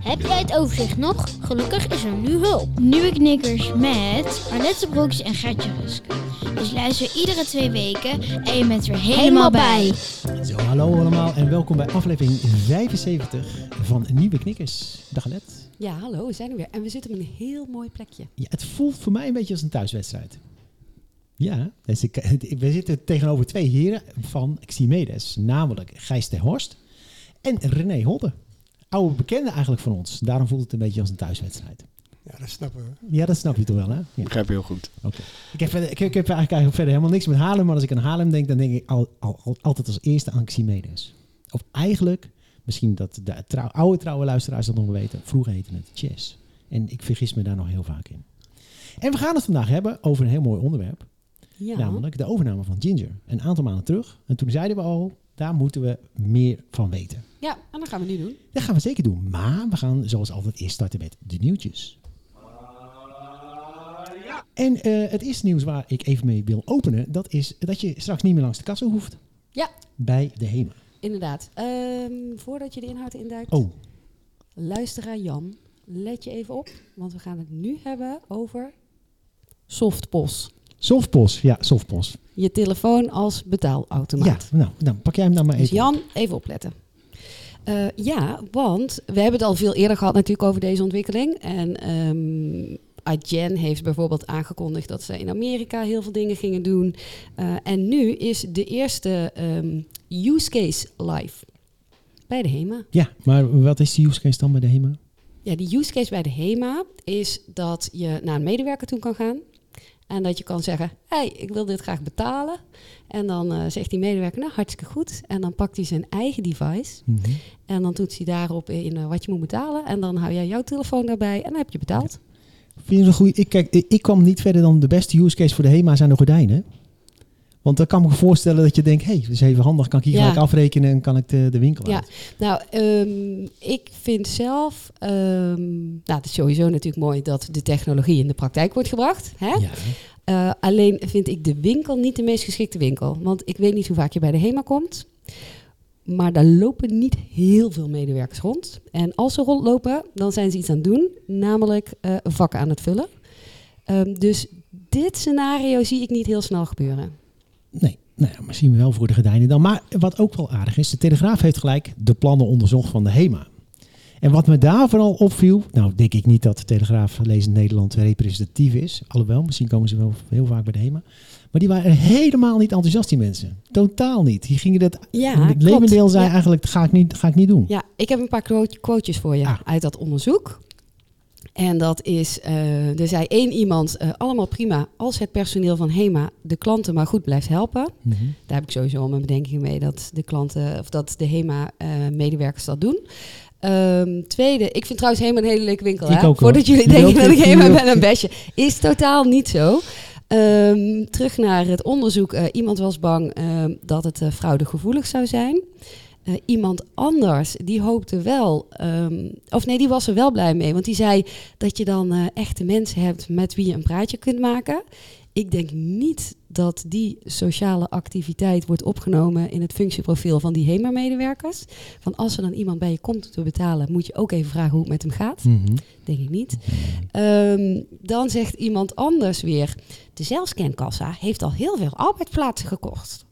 Heb jij het overzicht nog? Gelukkig is er nu hulp. Nieuwe knikkers met Arlette Broeks en Gertje Ruske. Dus luister iedere twee weken en je bent weer helemaal bij. Zo, hallo allemaal en welkom bij aflevering 75 van Nieuwe Knikkers. Dag Let. Ja, hallo, we zijn er weer. En we zitten op een heel mooi plekje. Ja, het voelt voor mij een beetje als een thuiswedstrijd. Ja, dus ik, we zitten tegenover twee heren van Ximedes, namelijk Gijs ter Horst en René Hodde. Oude bekende eigenlijk van ons. Daarom voelt het een beetje als een thuiswedstrijd. Ja, dat snappen we. Ja, dat snap je toch wel, hè? Ja. Begrijp je heel goed. Oké. Ik, heb, verder- ik, ik heb eigenlijk, eigenlijk verder helemaal niks met Haarlem, maar als ik aan Haarlem denk, dan denk ik al, al, al- altijd als eerste aan Ximedes. Of eigenlijk, misschien dat de trouw, oude trouwe luisteraars dat nog wel weten, vroeger heette het Chess. En ik vergis me daar nog heel vaak in. En we gaan het vandaag hebben over een heel mooi onderwerp. Ja, Namelijk de overname van Ginger. Een aantal maanden terug. En toen zeiden we al, daar moeten we meer van weten. ja en dat gaan we nu doen. Dat gaan we zeker doen. Maar we gaan zoals altijd eerst starten met de nieuwtjes. En eh, het eerste nieuws waar ik even mee wil openen, dat is dat je straks niet meer langs de kassa hoeft. Ja. Bij de HEMA. Inderdaad. Ehm, voordat je de inhoud induikt, Oh, luisteraar Jan, let je even op. Want we gaan het nu hebben over softpos. Softpos. Ja, Softpos. Je telefoon als betaalautomaat. Ja, nou, nou, pak jij hem dan maar Dus even. Jan, even opletten. Eh, ja, want we hebben het al veel eerder gehad natuurlijk over deze ontwikkeling. En Adyen heeft bijvoorbeeld aangekondigd dat ze in Amerika heel veel dingen gingen doen. Eh, en nu is de eerste ehm, use case live bij de HEMA. Ja, maar wat is de use case dan bij de HEMA? Ja, die use case bij de HEMA is dat je naar een medewerker toe kan gaan. En dat je kan zeggen, hey, ik wil dit graag betalen. En dan eh, zegt die medewerker, nou, hartstikke goed. En dan pakt hij zijn eigen device. Mhm. En dan doet hij daarop in eh, wat je moet betalen. En dan hou jij jouw telefoon daarbij en dan heb je betaald. Vind je een goede... Ik, kijk, ik ik kwam niet verder dan de beste use case voor de HEMA zijn de gordijnen. Want dan kan ik me voorstellen dat je denkt, hé, hey, dat is even handig. Kan ik hier Ja. gelijk afrekenen en kan ik de, de winkel Ja. uit. Nou, ehm, ik vind zelf... ehm, nou, het is sowieso natuurlijk mooi dat de technologie in de praktijk wordt gebracht. Hè? Ja. Eh, alleen vind ik de winkel niet de meest geschikte winkel. Want ik weet niet hoe vaak je bij de HEMA komt. Maar daar lopen niet heel veel medewerkers rond. En als ze rondlopen, dan zijn ze iets aan het doen. Namelijk eh, vakken aan het vullen. Ehm, dus dit scenario zie ik niet heel snel gebeuren. Nee, nou ja, misschien wel voor de gordijnen dan. Maar wat ook wel aardig is, de Telegraaf heeft gelijk de plannen onderzocht van de HEMA. En wat me daar vooral opviel, nou denk ik niet dat de Telegraaf lezend Nederland representatief is. Alhoewel, misschien komen ze wel heel vaak bij de HEMA. Maar die waren helemaal niet enthousiast, die mensen. Totaal niet. Die gingen dat, Ja, het levendeel zei Ja. eigenlijk, dat ga ik niet, ga ik niet doen. Ja, ik heb een paar quote- quotejes voor je Ah. uit dat onderzoek. En dat is, eh, er zei één iemand, eh, allemaal prima als het personeel van HEMA de klanten maar goed blijft helpen. Mhm. Daar heb ik sowieso al mijn bedenkingen mee dat de klanten of dat de HEMA-medewerkers dat doen. Ehm, tweede, ik vind trouwens HEMA een hele leuke winkel. Hè? ook, Voordat jullie denken dat ik HEMA ben een bestje. Is totaal niet zo. Ehm, terug naar het onderzoek. Eh, iemand was bang ehm, dat het eh, fraudegevoelig zou zijn. Eh, iemand anders, die hoopte wel, ehm, of nee, die was er wel blij mee. Want die zei dat je dan eh, echte mensen hebt met wie je een praatje kunt maken. Ik denk niet dat die sociale activiteit wordt opgenomen in het functieprofiel van die HEMA-medewerkers. Van als er dan iemand bij je komt te betalen, moet je ook even vragen hoe het met hem gaat. Mhm. Denk ik niet. Ehm, dan zegt iemand anders weer: de zelfscankassa heeft al heel veel arbeidsplaatsen gekocht.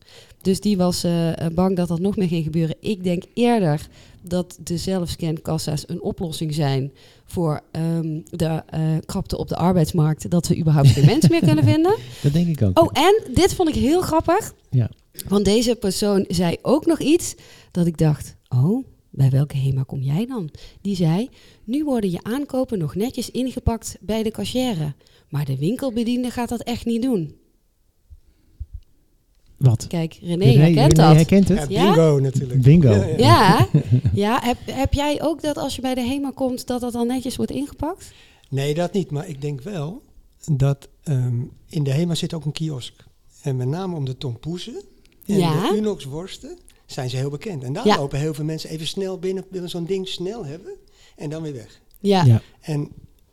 Dus die was eh, eh, bang dat dat nog meer ging gebeuren. Ik denk eerder dat de zelfscankassa's een oplossing zijn voor ehm, de eh, krapte op de arbeidsmarkt. Dat we überhaupt geen mensen meer kunnen vinden. Dat denk ik ook. Oh, en dit vond ik heel grappig. Ja. Want deze persoon zei ook nog iets dat ik dacht: oh, Bij welke HEMA kom jij dan? Die zei, nu worden je aankopen nog netjes ingepakt bij de cashier. Maar de winkelbediende gaat dat echt niet doen. Wat? Kijk, René René- herkent René dat. herkent het. Ja, Ja? bingo natuurlijk. Bingo. Ja, ja. Ja, ja heb, heb jij ook dat als je bij de HEMA komt, dat dat dan netjes wordt ingepakt? Nee, dat niet. Maar ik denk wel dat ehm, in de HEMA zit ook een kiosk. En met name om de tompoezen en Ja. de Unox worsten zijn ze heel bekend. En daar Ja. lopen heel veel mensen even snel binnen, willen zo'n ding snel hebben en dan weer weg. Ja, Ja. En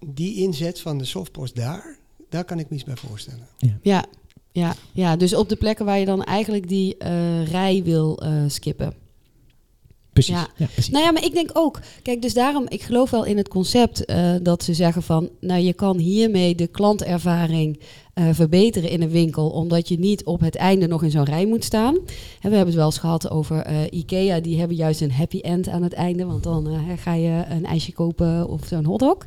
die inzet van de softpost daar, daar kan ik me iets bij voorstellen. ja, ja, ja. Dus op de plekken waar je dan eigenlijk die eh, rij wil eh, skippen. Precies. Ja. Ja. precies. Nou ja, maar ik denk ook, kijk, dus daarom, ik geloof wel in het concept eh, dat ze zeggen van, nou je kan hiermee de klantervaring eh, verbeteren in een winkel, omdat je niet op het einde nog in zo'n rij moet staan. En we hebben het wel eens gehad over eh, IKEA, die hebben juist een happy end aan het einde, want dan ga je een ijsje kopen of zo'n hotdog.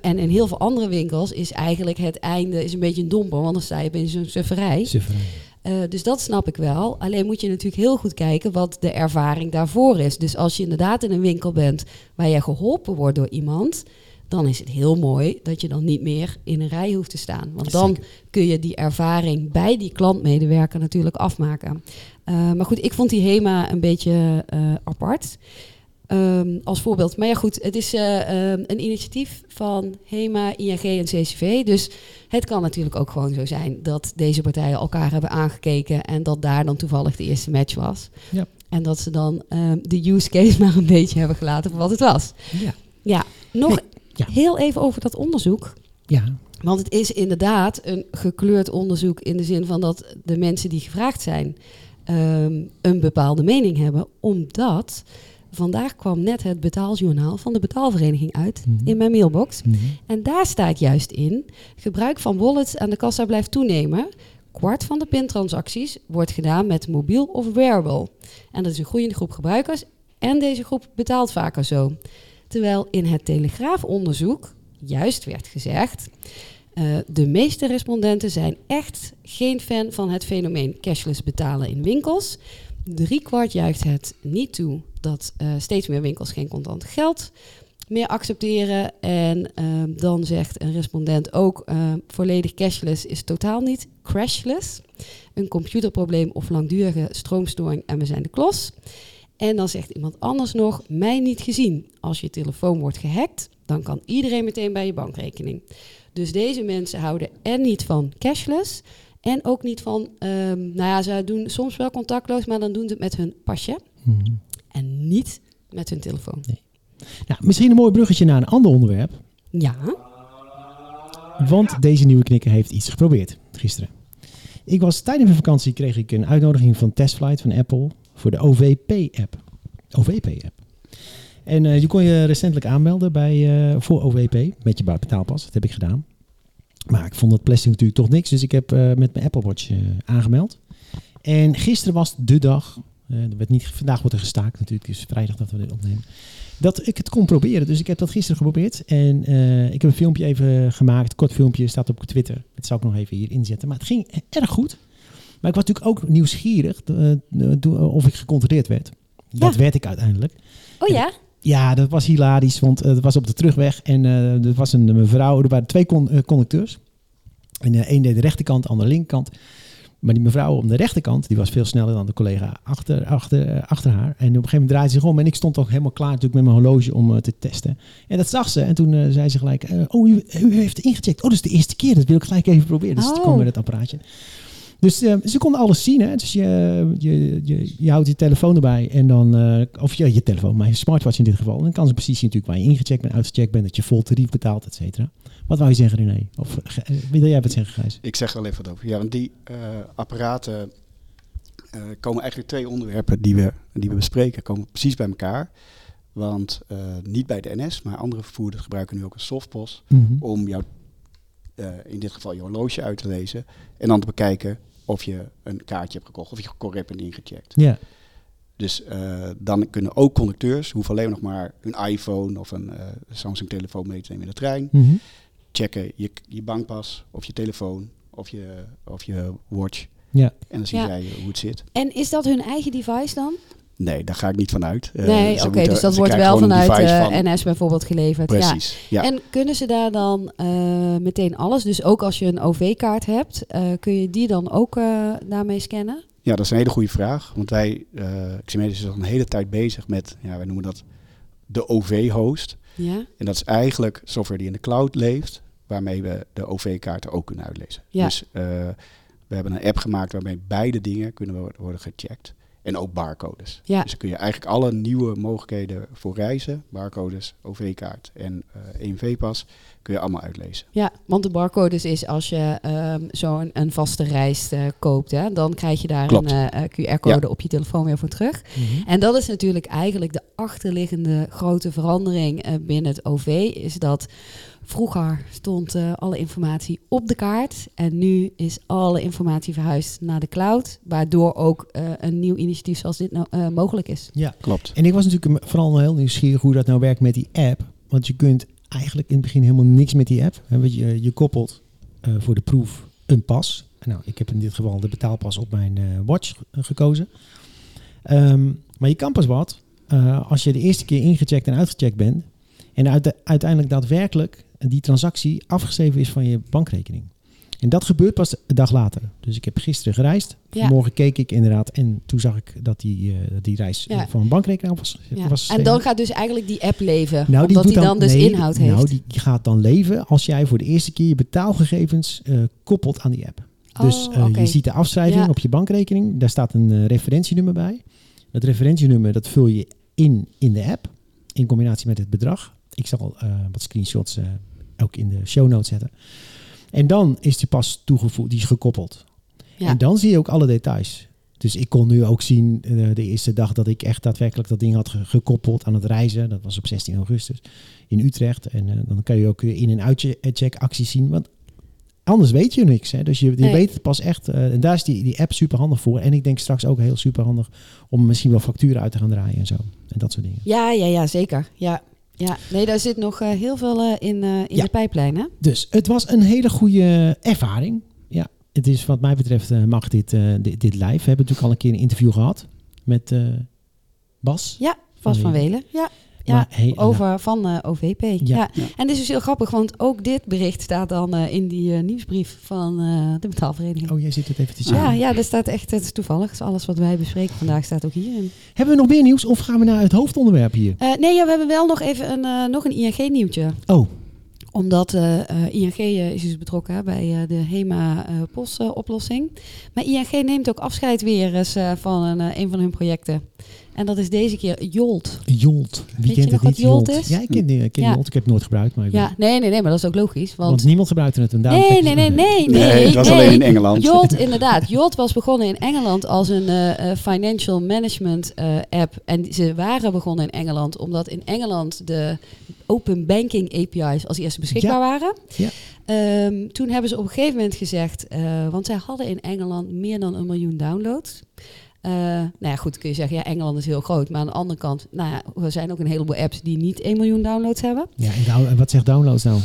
En in heel veel andere winkels is eigenlijk het einde is een beetje een domper, want dan sta je in zo'n sufferij. Sufferij. Eh, dus dat snap ik wel. Alleen moet je natuurlijk heel goed kijken wat de ervaring daarvoor is. Dus als je inderdaad in een winkel bent waar je geholpen wordt door iemand, dan is het heel mooi dat je dan niet meer in een rij hoeft te staan. Want dan Zeker. kun je die ervaring bij die klantmedewerker natuurlijk afmaken. Eh, maar goed, ik vond die HEMA een beetje eh, apart. Ehm, als voorbeeld. Maar ja, goed, het is eh, ehm, een initiatief van HEMA, ING en CCV. Dus het kan natuurlijk ook gewoon zo zijn dat deze partijen elkaar hebben aangekeken en dat daar dan toevallig de eerste match was. Ja. En dat ze dan ehm, de use case maar een beetje hebben gelaten voor wat het was. Ja. Ja, nog ja. heel even over dat onderzoek. Ja. Want het is inderdaad een gekleurd onderzoek in de zin van dat de mensen die gevraagd zijn een bepaalde mening hebben. Omdat vandaag kwam net het betaaljournaal van de betaalvereniging uit Mhm. in mijn mailbox. Mhm. En daar staat juist in, gebruik van wallets aan de kassa blijft toenemen. Kwart van de pintransacties wordt gedaan met mobiel of wearable. En dat is een groeiende groep gebruikers en deze groep betaalt vaker zo. Terwijl in het Telegraafonderzoek juist werd gezegd... eh, de meeste respondenten zijn echt geen fan van het fenomeen cashless betalen in winkels. Driekwart juicht het niet toe dat eh, steeds meer winkels geen contant geld meer accepteren. En ehm, dan zegt een respondent ook: eh, volledig cashless is totaal niet crashless. Een computerprobleem of langdurige stroomstoring en we zijn de klos. En dan zegt iemand anders nog: mij niet gezien. Als je telefoon wordt gehackt, dan kan iedereen meteen bij je bankrekening. Dus deze mensen houden en niet van cashless. En ook niet van, ehm, nou ja, ze doen soms wel contactloos, maar dan doen ze het met hun pasje en niet met hun telefoon. Nou, misschien een mooi bruggetje naar een ander onderwerp. Ja, Want deze nieuwe knikker heeft iets geprobeerd gisteren. Ik was tijdens mijn vakantie kreeg ik een uitnodiging van Testflight van Apple voor de OVP-app. OVP-app. En eh, je kon je recentelijk aanmelden bij, eh, voor OVP met je betaalpas. Dat heb ik gedaan. Maar ik vond dat plastic natuurlijk toch niks. Dus ik heb eh, met mijn Apple Watch aangemeld. En gisteren was de dag. Eh, er werd niet, vandaag wordt er gestaakt natuurlijk. Het is vrijdag dat we dit opnemen. Dat ik het kon proberen. Dus ik heb dat gisteren geprobeerd. En eh, ik heb een filmpje even gemaakt. Kort filmpje staat op Twitter. Dat zal ik nog even hier inzetten. Maar het ging erg goed. Maar ik was natuurlijk ook nieuwsgierig eh, of ik gecontroleerd werd. Dat werd ik uiteindelijk. oh ja? Ja, dat was hilarisch, want het was op de terugweg en eh, er was een mevrouw, er waren twee con- conducteurs. En de een deed de rechterkant, de andere linkerkant. Maar die mevrouw op de rechterkant, die was veel sneller dan de collega achter, achter, eh, achter haar. En op een gegeven moment draaide ze zich om en ik stond ook helemaal klaar natuurlijk met mijn horloge om eh, te testen. En dat zag ze en toen eh, zei ze gelijk, oh, u, u heeft ingecheckt. Oh, dat is de eerste keer, dat wil ik gelijk even proberen. Dus Oh. toen kwam met het apparaatje. Dus ze konden alles zien. Hè? Dus je, je, je, je houdt je telefoon erbij en dan, of je, je telefoon, maar je smartwatch in dit geval. En dan kan ze precies zien natuurlijk waar je ingecheckt bent, uitgecheckt bent, dat je vol tarief betaalt, et cetera. Wat wou je zeggen, René? Of eh, wil jij wat zeggen, Gijs? Ik zeg er wel even wat over. Ja, want die eh, apparaten eh, komen eigenlijk twee onderwerpen die we, die we bespreken, komen precies bij elkaar. Want niet bij de NS, maar andere vervoerders gebruiken nu ook een softpost Mhm. om jouw, in dit geval je horloge uit te lezen. En dan te bekijken of je een kaartje hebt gekocht of je correct bent ingecheckt. Ja, Dus dan kunnen ook conducteurs, hoeven alleen nog maar hun iPhone of een Samsung telefoon mee te nemen in de trein. Mhm. Checken je, je bankpas of je telefoon of je, of je watch. ja. En dan zien Ja. zij hoe het zit. En is dat hun eigen device dan? Nee, daar ga ik niet van uit. Eh, nee, oké, dus dat wordt wel vanuit eh, van- NS bijvoorbeeld geleverd. Ja. Precies, ja. En kunnen ze daar dan eh, meteen alles, dus ook als je een OV-kaart hebt, eh, kun je die dan ook eh, daarmee scannen? Ja, dat is een hele goede vraag. Want wij, eh Ximedis is al een hele tijd bezig met, ja, wij noemen dat de OV-host. Ja, En dat is eigenlijk software die in de cloud leeft, waarmee we de OV-kaarten ook kunnen uitlezen. Ja. Dus eh, we hebben een app gemaakt waarmee beide dingen kunnen wo- worden gecheckt. En ook barcodes. Ja. Dus dan kun je eigenlijk alle nieuwe mogelijkheden voor reizen, barcodes, OV-kaart en eh EMV-pas, kun je allemaal uitlezen. ja, want de barcodes is als je ehm, zo'n een vaste reis eh, koopt, hè, dan krijg je daar Klopt. een eh, QR-code op je telefoon weer voor terug. Mhm. En dat is natuurlijk eigenlijk de achterliggende grote verandering eh, binnen het OV. Is dat vroeger stond eh, alle informatie op de kaart. En nu is alle informatie verhuisd naar de cloud. Waardoor ook eh, een nieuw initiatief zoals dit nou, eh, mogelijk is. Ja, Klopt. en ik was natuurlijk vooral heel nieuwsgierig hoe dat nou werkt met die app. Want je kunt eigenlijk in het begin helemaal niks met die app. Hè, want je, je koppelt eh, voor de proef een pas. Nou, ik heb in dit geval de betaalpas op mijn eh, watch ge- gekozen. Ehm, maar je kan pas wat eh, als je de eerste keer ingecheckt en uitgecheckt bent. En uite- uiteindelijk daadwerkelijk die transactie afgeschreven is van je bankrekening. En dat gebeurt pas een dag later. Dus ik heb gisteren gereisd. Ja. Vanmorgen keek ik inderdaad. En toen zag ik dat die, eh, die reis Ja. eh, van mijn bankrekening af was, Ja. was En dan gaat dus eigenlijk die app leven. nou, omdat die doet dan, dus nee, inhoud heeft. Nou, die gaat dan leven als jij voor de eerste keer je betaalgegevens eh, koppelt aan die app. Dus Oh, oké. je ziet de afschrijving op je bankrekening. Daar staat een referentienummer bij. Dat referentienummer dat vul je in in de app. In combinatie met het bedrag. Ik zal wat screenshots ook in de show notes zetten. En dan is die pas toegevoegd, die is gekoppeld. Ja. En dan zie je ook alle details. Dus ik kon nu ook zien eh, de eerste dag dat ik echt daadwerkelijk dat ding had ge- gekoppeld aan het reizen. Dat was op 16 augustus in Utrecht. En eh, dan kan je ook in- en uitcheck acties zien. Want anders weet je niks. Hè? Dus je, je Nee. weet het pas echt. eh, en daar is die, die app super handig voor. En ik denk straks ook heel super handig om misschien wel facturen uit te gaan draaien en zo. En dat soort dingen. Ja, ja, ja, zeker. Ja. Ja, nee, daar zit nog eh, heel veel eh, in, eh, in Ja. de pijplijn, hè? Dus het was een hele goede ervaring. Ja, het is wat mij betreft mag dit, dit, dit live. We hebben natuurlijk al een keer een interview gehad met Bas. Ja, Bas van Welen. Ja, ja hey, over van eh, OVP. Ja. Ja. Ja. En dit is dus heel grappig, want ook dit bericht staat dan eh, in die eh, nieuwsbrief van de betaalvereniging. Oh, jij zit het even te zien. ja, ja, dat staat echt, het is toevallig. Dus alles wat wij bespreken vandaag staat ook hierin. Hebben we nog meer nieuws of gaan we naar het hoofdonderwerp hier? Nee, ja, we hebben wel nog even een, nog een ING-nieuwtje. Oh, Omdat ING is dus betrokken hè, bij de HEMA-POS-oplossing. maar ING neemt ook afscheid weer eens van een, een van hun projecten. En dat is deze keer Jolt. Jolt. Wie Weet je kent nog het niet? wat Jolt is? Ja, ik ken, die- ik ken Ja. Jolt. Ik heb het nooit gebruikt. Maar ik Ja, nee, nee, nee, maar dat is ook logisch. want, Want niemand gebruikte het. En daarom Nee, nee, nee, het nee, nee. het was nee. alleen in Engeland. Jolt, inderdaad. Jolt was begonnen in Engeland als een eh, eh, financial management eh, app. En ze waren begonnen in Engeland omdat in Engeland de open banking API's als eerste beschikbaar Ja. waren. Ja. Ehm, toen hebben ze op een gegeven moment gezegd, eh, want zij hadden in Engeland meer dan een miljoen downloads. Eh, nou ja, goed, kun je zeggen, ja, Engeland is heel groot. Maar aan de andere kant, nou ja, er zijn ook een heleboel apps die niet 1 miljoen downloads hebben. Ja, en, wat zegt downloads nou?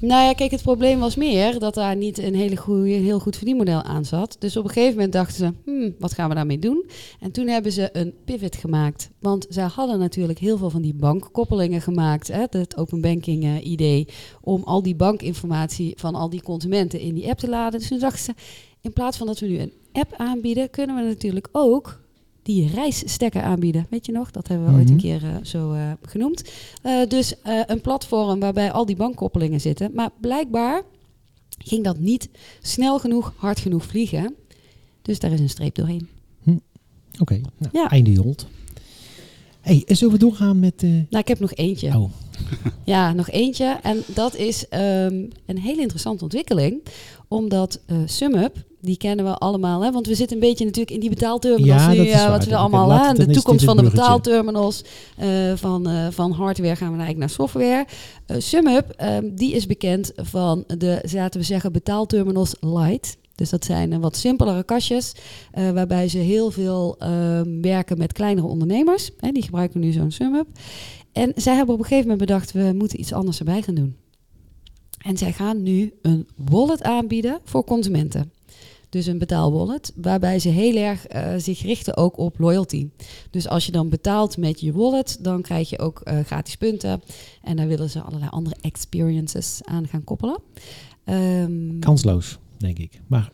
Nou ja, kijk, het probleem was meer dat daar niet een hele goede, heel goed verdienmodel aan zat. Dus op een gegeven moment dachten ze, hmm, wat gaan we daarmee doen? En toen hebben ze een pivot gemaakt. Want zij hadden natuurlijk heel veel van die bankkoppelingen gemaakt, hè, het open banking eh, idee, om al die bankinformatie van al die consumenten in die app te laden. Dus toen dachten ze, in plaats van dat we nu een app aanbieden, kunnen we natuurlijk ook die reisstekker aanbieden. Weet je nog? Dat hebben we ooit een Mhm. keer eh, zo eh, genoemd. Eh, dus een platform waarbij al die bankkoppelingen zitten. Maar blijkbaar ging dat niet snel genoeg, hard genoeg vliegen. Dus daar is een streep doorheen. Oké, nou, Ja. einde Jolt. hey, en zullen we doorgaan met... Nou, ik heb nog eentje. Oh, Ja, nog eentje. En dat is ehm, een hele interessante ontwikkeling. Omdat SumUp, die kennen we allemaal. Hè? Want we zitten een beetje natuurlijk in die betaalterminals Ja, nu. eh, wat we allemaal laat- aan. De toekomst van de bruggetje. betaalterminals. eh, van, eh, van hardware gaan we naar, eigenlijk naar software. SumUp, ehm, die is bekend van de, laten we zeggen, betaalterminals Lite. Dus dat zijn wat simpelere kastjes, waarbij ze heel veel ehm, werken met kleinere ondernemers. Hè, die gebruiken nu zo'n SumUp. En zij hebben op een gegeven moment bedacht, we moeten iets anders erbij gaan doen. En zij gaan nu een wallet aanbieden voor consumenten. Dus een betaalwallet, waarbij ze heel erg eh, zich richten ook op loyalty. Dus als je dan betaalt met je wallet, dan krijg je ook eh, gratis punten. En daar willen ze allerlei andere experiences aan gaan koppelen. Ehm, Kansloos, denk ik. Maar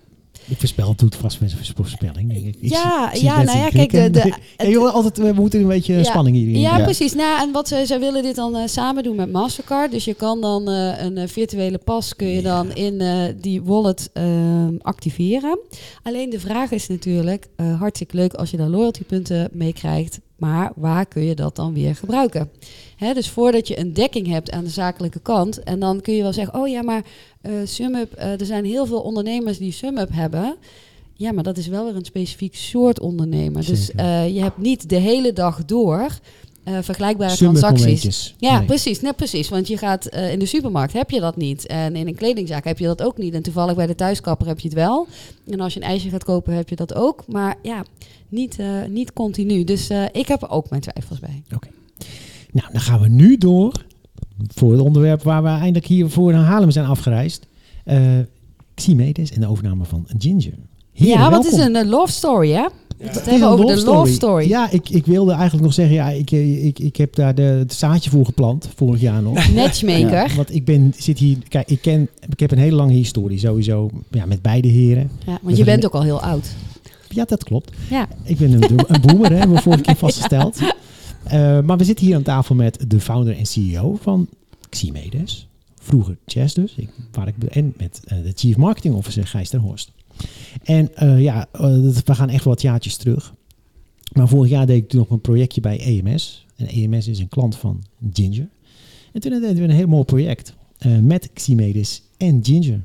ik voorspel, het doet vast met zijn voorspelling. ik. Ik Ja, zie- ja, nou ja, kijk, de- de- joh, altijd, we moeten een beetje Ja. spanning hierin. Ja, Ja. precies. Nou, en wat ze, zij willen dit dan eh, samen doen met Mastercard. Dus je kan dan eh, een eh, virtuele pas kun je dan in eh, die wallet ehm, activeren. Alleen de vraag is natuurlijk, eh, hartstikke leuk als je daar loyaltypunten mee krijgt. Maar waar kun je dat dan weer gebruiken? Dus voordat je een dekking hebt aan de zakelijke kant. En dan kun je wel zeggen, oh ja, maar eh SumUp, eh, er zijn heel veel ondernemers die SumUp hebben. Ja, maar dat is wel weer een specifiek soort ondernemer. Dus eh, je hebt niet de hele dag door eh, vergelijkbare transacties. Ja, Nee. precies. Nee, precies. Want je gaat eh, in de supermarkt heb je dat niet. En in een kledingzaak heb je dat ook niet. En toevallig bij de thuiskapper heb je het wel. En als je een ijsje gaat kopen, heb je dat ook. Maar ja, niet, eh, niet continu. Dus ik heb er ook mijn twijfels bij. Nou, dan gaan we nu door voor het onderwerp waar we eindelijk hier voor naar Haarlem zijn afgereisd. Ximedes en de overname van Ginger. Ja, het is een love story, hè? Ja. Het hebben over de love story. Ja, ik, ik wilde eigenlijk nog zeggen, ja, ik, eh, ik, ik heb daar de, het zaadje voor geplant, vorig jaar nog. Matchmaker. Want ik ben, zit hier, kijk, ik ken, ik heb een hele lange historie sowieso, ja, met beide heren. Ja, want je bent ook al heel oud. Ja, dat klopt. Ja. Ik ben een, een boomer, hè, hebben we vorige keer vastgesteld. Eh, maar we zitten hier aan tafel met de founder en CEO van Ximedes. Vroeger Chess dus. Ik, waar ik, en met eh, de Chief Marketing Officer Gijs ter Horst. En eh, ja, eh, we gaan echt wat jaartjes terug. Maar vorig jaar deed ik toen nog een projectje bij EMS. En EMS is een klant van Ginger. En toen deden we een heel mooi project. eh, met Ximedes en Ginger.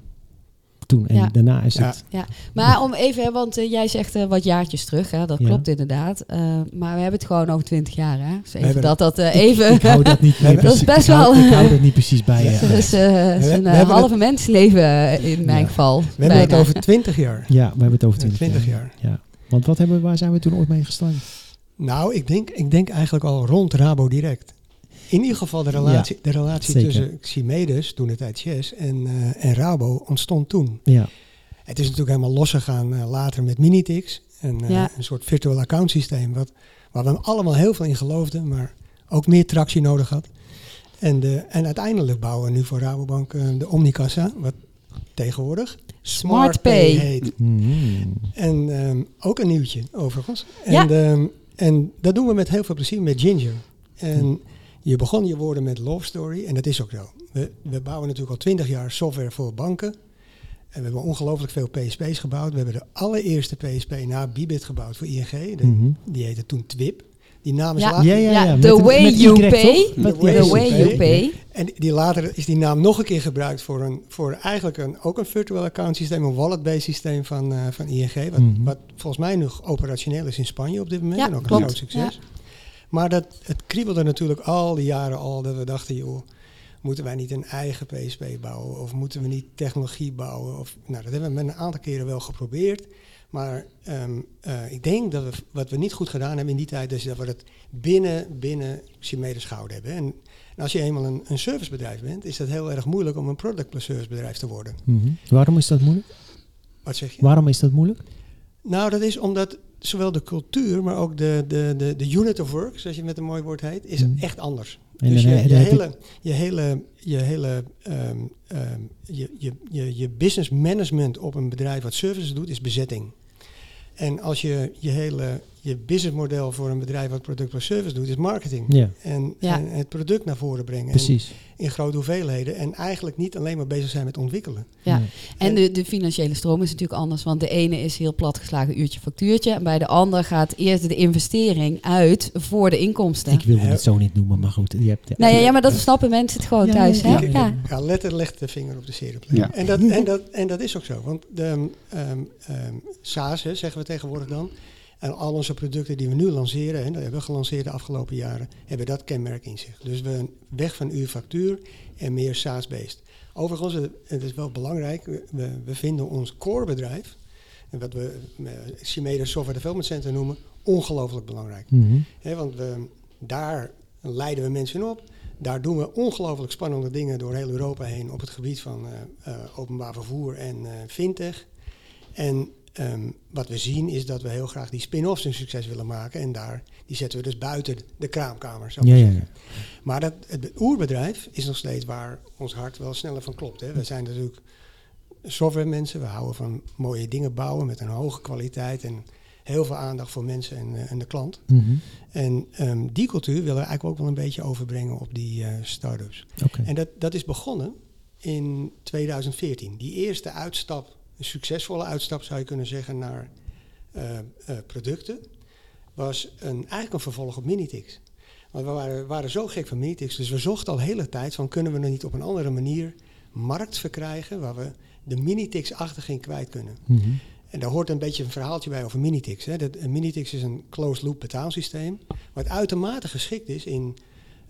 Toen. En Ja. daarna is Ja. het... Maar om even, hè, want eh, jij zegt eh, wat jaartjes terug, hè? dat Ja. klopt inderdaad. Eh, maar we hebben het gewoon over 20 jaar, hè? Dus even hebben dat dat eh, even. Ik hou dat niet meer Dat is best ik hou- wel- Ik hou dat niet precies bij. dat is, eh, een eh, halve mensleven eh, in mijn Ja. geval. We hebben het over 20 jaar. Ja, we hebben het over 20, 20 jaar. jaar. Ja. Want wat hebben, we- waar zijn we toen ooit mee gestart? Nou, ik denk, ik denk eigenlijk al rond Rabo Direct. In ieder geval de relatie, de relatie zeker. tussen Ximedes, toen de tijd Chess, en, eh, en Rabo ontstond toen. Ja, Het is natuurlijk helemaal losgegaan eh, later met Minitix. Een, eh, Ja. een soort virtual account systeem wat, waar we allemaal heel veel in geloofden, maar ook meer tractie nodig had. En, de, en uiteindelijk bouwen we nu voor Rabobank de Omnicassa, wat tegenwoordig Smart Pay. heet. Mhm. En ehm, ook een nieuwtje, overigens. En, Ja. ehm, en dat doen we met heel veel plezier met Ginger. En je begon je woorden met Love Story, en dat is ook zo. We, we bouwen natuurlijk al twintig jaar software voor banken. En we hebben ongelooflijk veel PSP's gebouwd. We hebben de allereerste PSP na Bibit gebouwd voor ING. De- Mhm. Die heette toen Twip. Die naam is Ja. later... Ja, ja, ja. Ja, met the de- way met you pay. The way The you way pay. you pay. En die later is die naam nog een keer gebruikt voor, een, voor eigenlijk een, ook een virtual account systeem, een wallet-based systeem van, eh, van ING. Wat, Mhm. wat volgens mij nog operationeel is in Spanje op dit moment. Ja, en ook klopt. een groot succes. Maar dat, het kriebelde natuurlijk al die jaren al dat we dachten, joh, moeten wij niet een eigen PSP bouwen? Of moeten we niet technologie bouwen? Of, nou, dat hebben we met een aantal keren wel geprobeerd. Maar ehm, eh, ik denk dat we wat we niet goed gedaan hebben in die tijd, is dat we het binnen, binnen Chimedes gehouden hebben. En, en als je eenmaal een, een servicebedrijf bent, is dat heel erg moeilijk om een product plus servicebedrijf te worden. Mhm. Waarom is dat moeilijk? Wat zeg je? Waarom is dat moeilijk? Nou, dat is omdat zowel de cultuur, maar ook de, de, de, de unit of work, zoals je met een mooi woord heet, is Mhm. echt anders. En dus je, je, hele, je hele, je hele ehm, ehm, je, je, je, je business management op een bedrijf wat services doet, is bezetting. En als je je hele je businessmodel voor een bedrijf wat product plus service doet, is marketing. Ja, En, Ja. en het product naar voren brengen. En in grote hoeveelheden. En eigenlijk niet alleen maar bezig zijn met ontwikkelen. Ja. En de, de financiële stroom is natuurlijk anders. Want de ene is heel platgeslagen uurtje factuurtje. En bij de ander gaat eerst de investering uit voor de inkomsten. Ik wilde het zo niet noemen, maar goed. Je hebt, Nou ja, ja, maar dat snappen mensen het gewoon Ja, thuis. ja, hè? ja, Ja. Ja, letter legt de vinger op de zere plek. Ja. En, dat, en, dat, en dat is ook zo. Want de ehm, ehm, SaaS, hè, zeggen we tegenwoordig dan. En al onze producten die we nu lanceren, en dat hebben we gelanceerd de afgelopen jaren, hebben dat kenmerk in zich. Dus we weg van uw factuur en meer SaaS-based. Overigens, het- is wel belangrijk, we, we vinden ons core bedrijf, en wat we uh, Chimeda Software Development Center noemen, ongelooflijk belangrijk. Hè, want we, daar leiden we mensen op. Daar doen we ongelooflijk spannende dingen door heel Europa heen op het gebied van eh, eh, openbaar vervoer en eh, fintech. En ehm, wat we zien is dat we heel graag die spin-offs een succes willen maken. En daar, die zetten we dus buiten de kraamkamer. zou Ja, maar ja. Maar dat, het oerbedrijf is nog steeds waar ons hart wel sneller van klopt. Hè. We zijn natuurlijk software mensen. We houden van mooie dingen bouwen met een hoge kwaliteit en heel veel aandacht voor mensen en, eh, en de klant. Mhm. En ehm, die cultuur willen we eigenlijk ook wel een beetje overbrengen op die eh start-ups. En dat, dat is begonnen in 2014. Die eerste uitstap, een succesvolle uitstap zou je kunnen zeggen, naar eh, eh, producten, was een, eigenlijk een vervolg op Minitix. Want we waren, waren zo gek van Minitix, dus we zochten al de hele tijd van kunnen we er niet op een andere manier markt verkrijgen waar we de Minitix-achtige in kwijt kunnen. Mhm. En daar hoort een beetje een verhaaltje bij over Minitix. Hè. Dat, een Minitix is een closed-loop betaalsysteem, wat uitermate geschikt is in,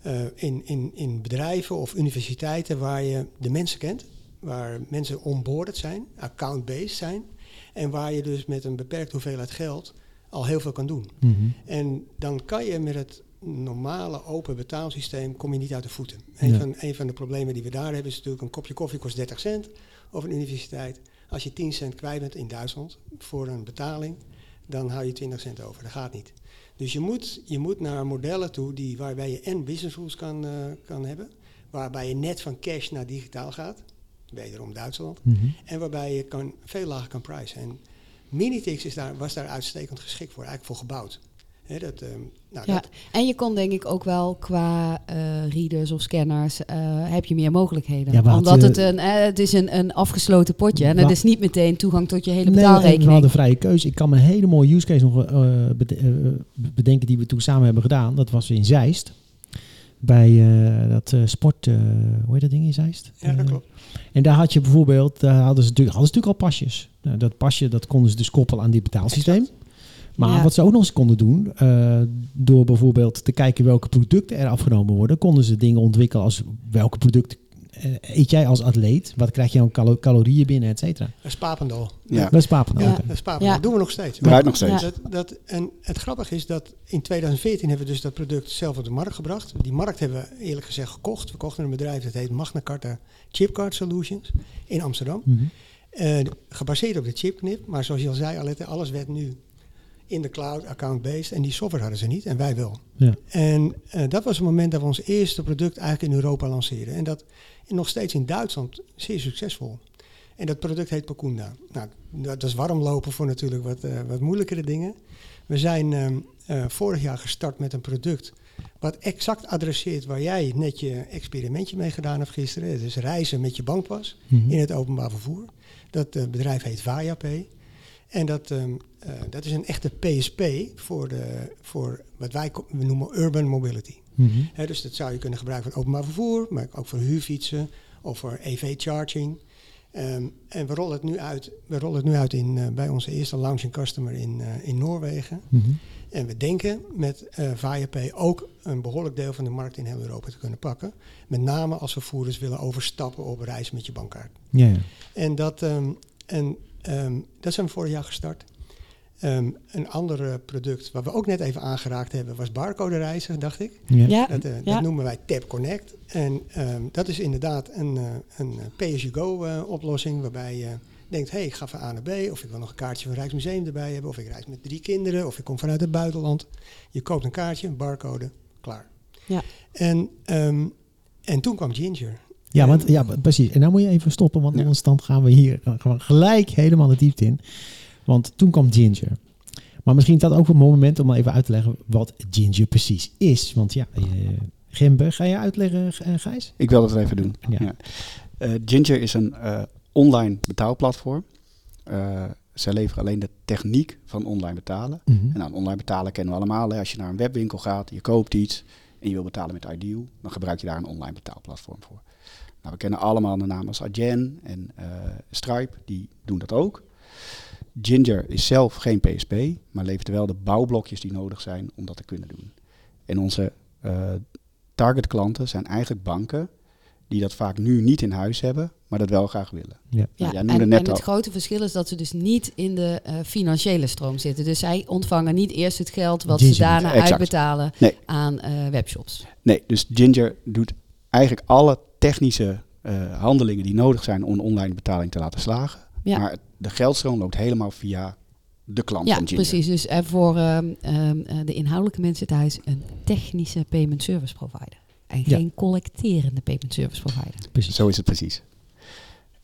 eh, in, in, in bedrijven of universiteiten waar je de mensen kent, waar mensen onboarded zijn, account-based zijn, en waar je dus met een beperkte hoeveelheid geld al heel veel kan doen. Mhm. En dan kan je met het normale open betaalsysteem kom je niet uit de voeten. Een, Ja. van, een van de problemen die we daar hebben is natuurlijk een kopje koffie kost 30 cent of een universiteit. Als je 10 cent kwijt bent in Duitsland voor een betaling, dan hou je 20 cent over. Dat gaat niet. Dus je moet, je moet naar modellen toe die, waarbij je en business rules kan, eh, kan hebben, waarbij je net van cash naar digitaal gaat, wederom Duitsland, Mhm. en waarbij je kan, veel lager kan prijzen. En Minitix is daar, was daar uitstekend geschikt voor, eigenlijk voor gebouwd. Hè, dat, ehm, nou, Ja, dat, en je kon denk ik ook wel qua eh, readers of scanners, eh, heb je meer mogelijkheden. Ja, Omdat het, een, eh, het is een, een afgesloten potje en het is niet meteen toegang tot je hele Nee, en we betaalrekening. hadden vrije keuze. Ik kan me een hele mooie use case nog bede- bedenken die we toen samen hebben gedaan. Dat was in Zeist. Bij eh, dat eh, sport, eh, hoe heet dat ding in Zeist? ja, dat klopt. En daar had je bijvoorbeeld, daar hadden ze, natuurlijk- hadden ze natuurlijk al pasjes. Nou, dat pasje dat konden ze dus koppelen aan dit betaalsysteem. Maar Ja. wat ze ook nog eens konden doen, eh, door bijvoorbeeld te kijken welke producten er afgenomen worden, konden ze dingen ontwikkelen als welke producten eet jij als atleet, wat krijg je aan calo- calorieën binnen, et cetera. Dat is Papendal. Ja. Dat is Papendal. Ja. Dat Papendal. Dat doen we nog steeds. Draait nog steeds. Dat, en het grappige is dat in 2014 hebben we dus dat product zelf op de markt gebracht. Die markt hebben we eerlijk gezegd gekocht. We kochten een bedrijf dat heet Magna Carta Chipcard Solutions in Amsterdam. Mhm. Eh, gebaseerd op de chipknip. Maar zoals je al zei, Alette, alles werd nu in de cloud, account-based. En die software hadden ze niet en wij wel. Ja. En eh, dat was het moment dat we ons eerste product eigenlijk in Europa lanceerden. En dat nog steeds in Duitsland zeer succesvol. En dat product heet Pacunda. Nou, dat is warmlopen voor natuurlijk wat, eh, wat moeilijkere dingen. We zijn ehm, eh, vorig jaar gestart met een product wat exact adresseert waar jij net je experimentje mee gedaan hebt gisteren. Het is reizen met je bankpas Mhm. in het openbaar vervoer. Dat bedrijf heet VayaPay. En dat, ehm, eh, dat is een echte PSP voor, de, voor wat wij we noemen urban mobility. Hè, dus dat zou je kunnen gebruiken voor openbaar vervoer, maar ook voor huurfietsen of voor EV-charging. Ehm, en we rollen het nu uit, we rollen het nu uit in, eh, bij onze eerste launching customer in, eh, in Noorwegen. Mhm. En we denken met eh VayaPay ook een behoorlijk deel van de markt in heel Europa te kunnen pakken. Met name als vervoerders willen overstappen op reis met je bankkaart. Ja, ja. En dat, ehm, en, ehm, dat zijn we vorig jaar gestart. Ehm, een ander eh, product wat we ook net even aangeraakt hebben was barcode reizen, dacht ik. Ja. Ja, Dat, eh, ja. dat noemen wij Tap Connect. En ehm, dat is inderdaad een, eh, een pay-as-you-go eh, oplossing waarbij je denkt, hé, hey, ik ga van A naar B, of ik wil nog een kaartje van Rijksmuseum erbij hebben, of ik reis met drie kinderen, of ik kom vanuit het buitenland. Je koopt een kaartje, een barcode, klaar. Ja. En, ehm, en toen kwam Ginger. Ja, want, ja, precies. En nou moet je even stoppen, want anders dan gaan we hier gewoon gelijk helemaal de diepte in. Want toen kwam Ginger. Maar misschien is dat ook een mooi moment om even uit te leggen wat Ginger precies is. Want ja, eh, Gembe, ga je uitleggen, eh, Gijs? Ik wil dat even doen. Ja. Ja. Eh, Ginger is een eh, online betaalplatform. Eh zij leveren alleen de techniek van online betalen. Mhm. En nou, online betalen kennen we allemaal. Hè. Als je naar een webwinkel gaat, je koopt iets en je wil betalen met Ideal, dan gebruik je daar een online betaalplatform voor. Nou, we kennen allemaal de namen als Adyen en eh, Stripe, die doen dat ook. Ginger is zelf geen PSP, maar levert wel de bouwblokjes die nodig zijn om dat te kunnen doen. En onze eh target klanten zijn eigenlijk banken die dat vaak nu niet in huis hebben, maar dat wel graag willen. Ja. Ja, jij en, noemde net en al- het grote verschil is dat ze dus niet in de eh, financiële stroom zitten. Dus zij ontvangen niet eerst het geld wat Ginger ze daarna. Exact. uitbetalen Nee. aan eh, webshops. Nee, dus Ginger doet eigenlijk alle technische eh, handelingen die nodig zijn om online betaling te laten slagen, ja. Maar de geldstroom loopt helemaal via de klant Ja, van Ginger. precies. Dus eh, voor ehm, ehm, eh, de inhoudelijke mensen thuis een technische payment service provider. En Ja. geen collecterende payment service provider. Precies. Zo is het precies.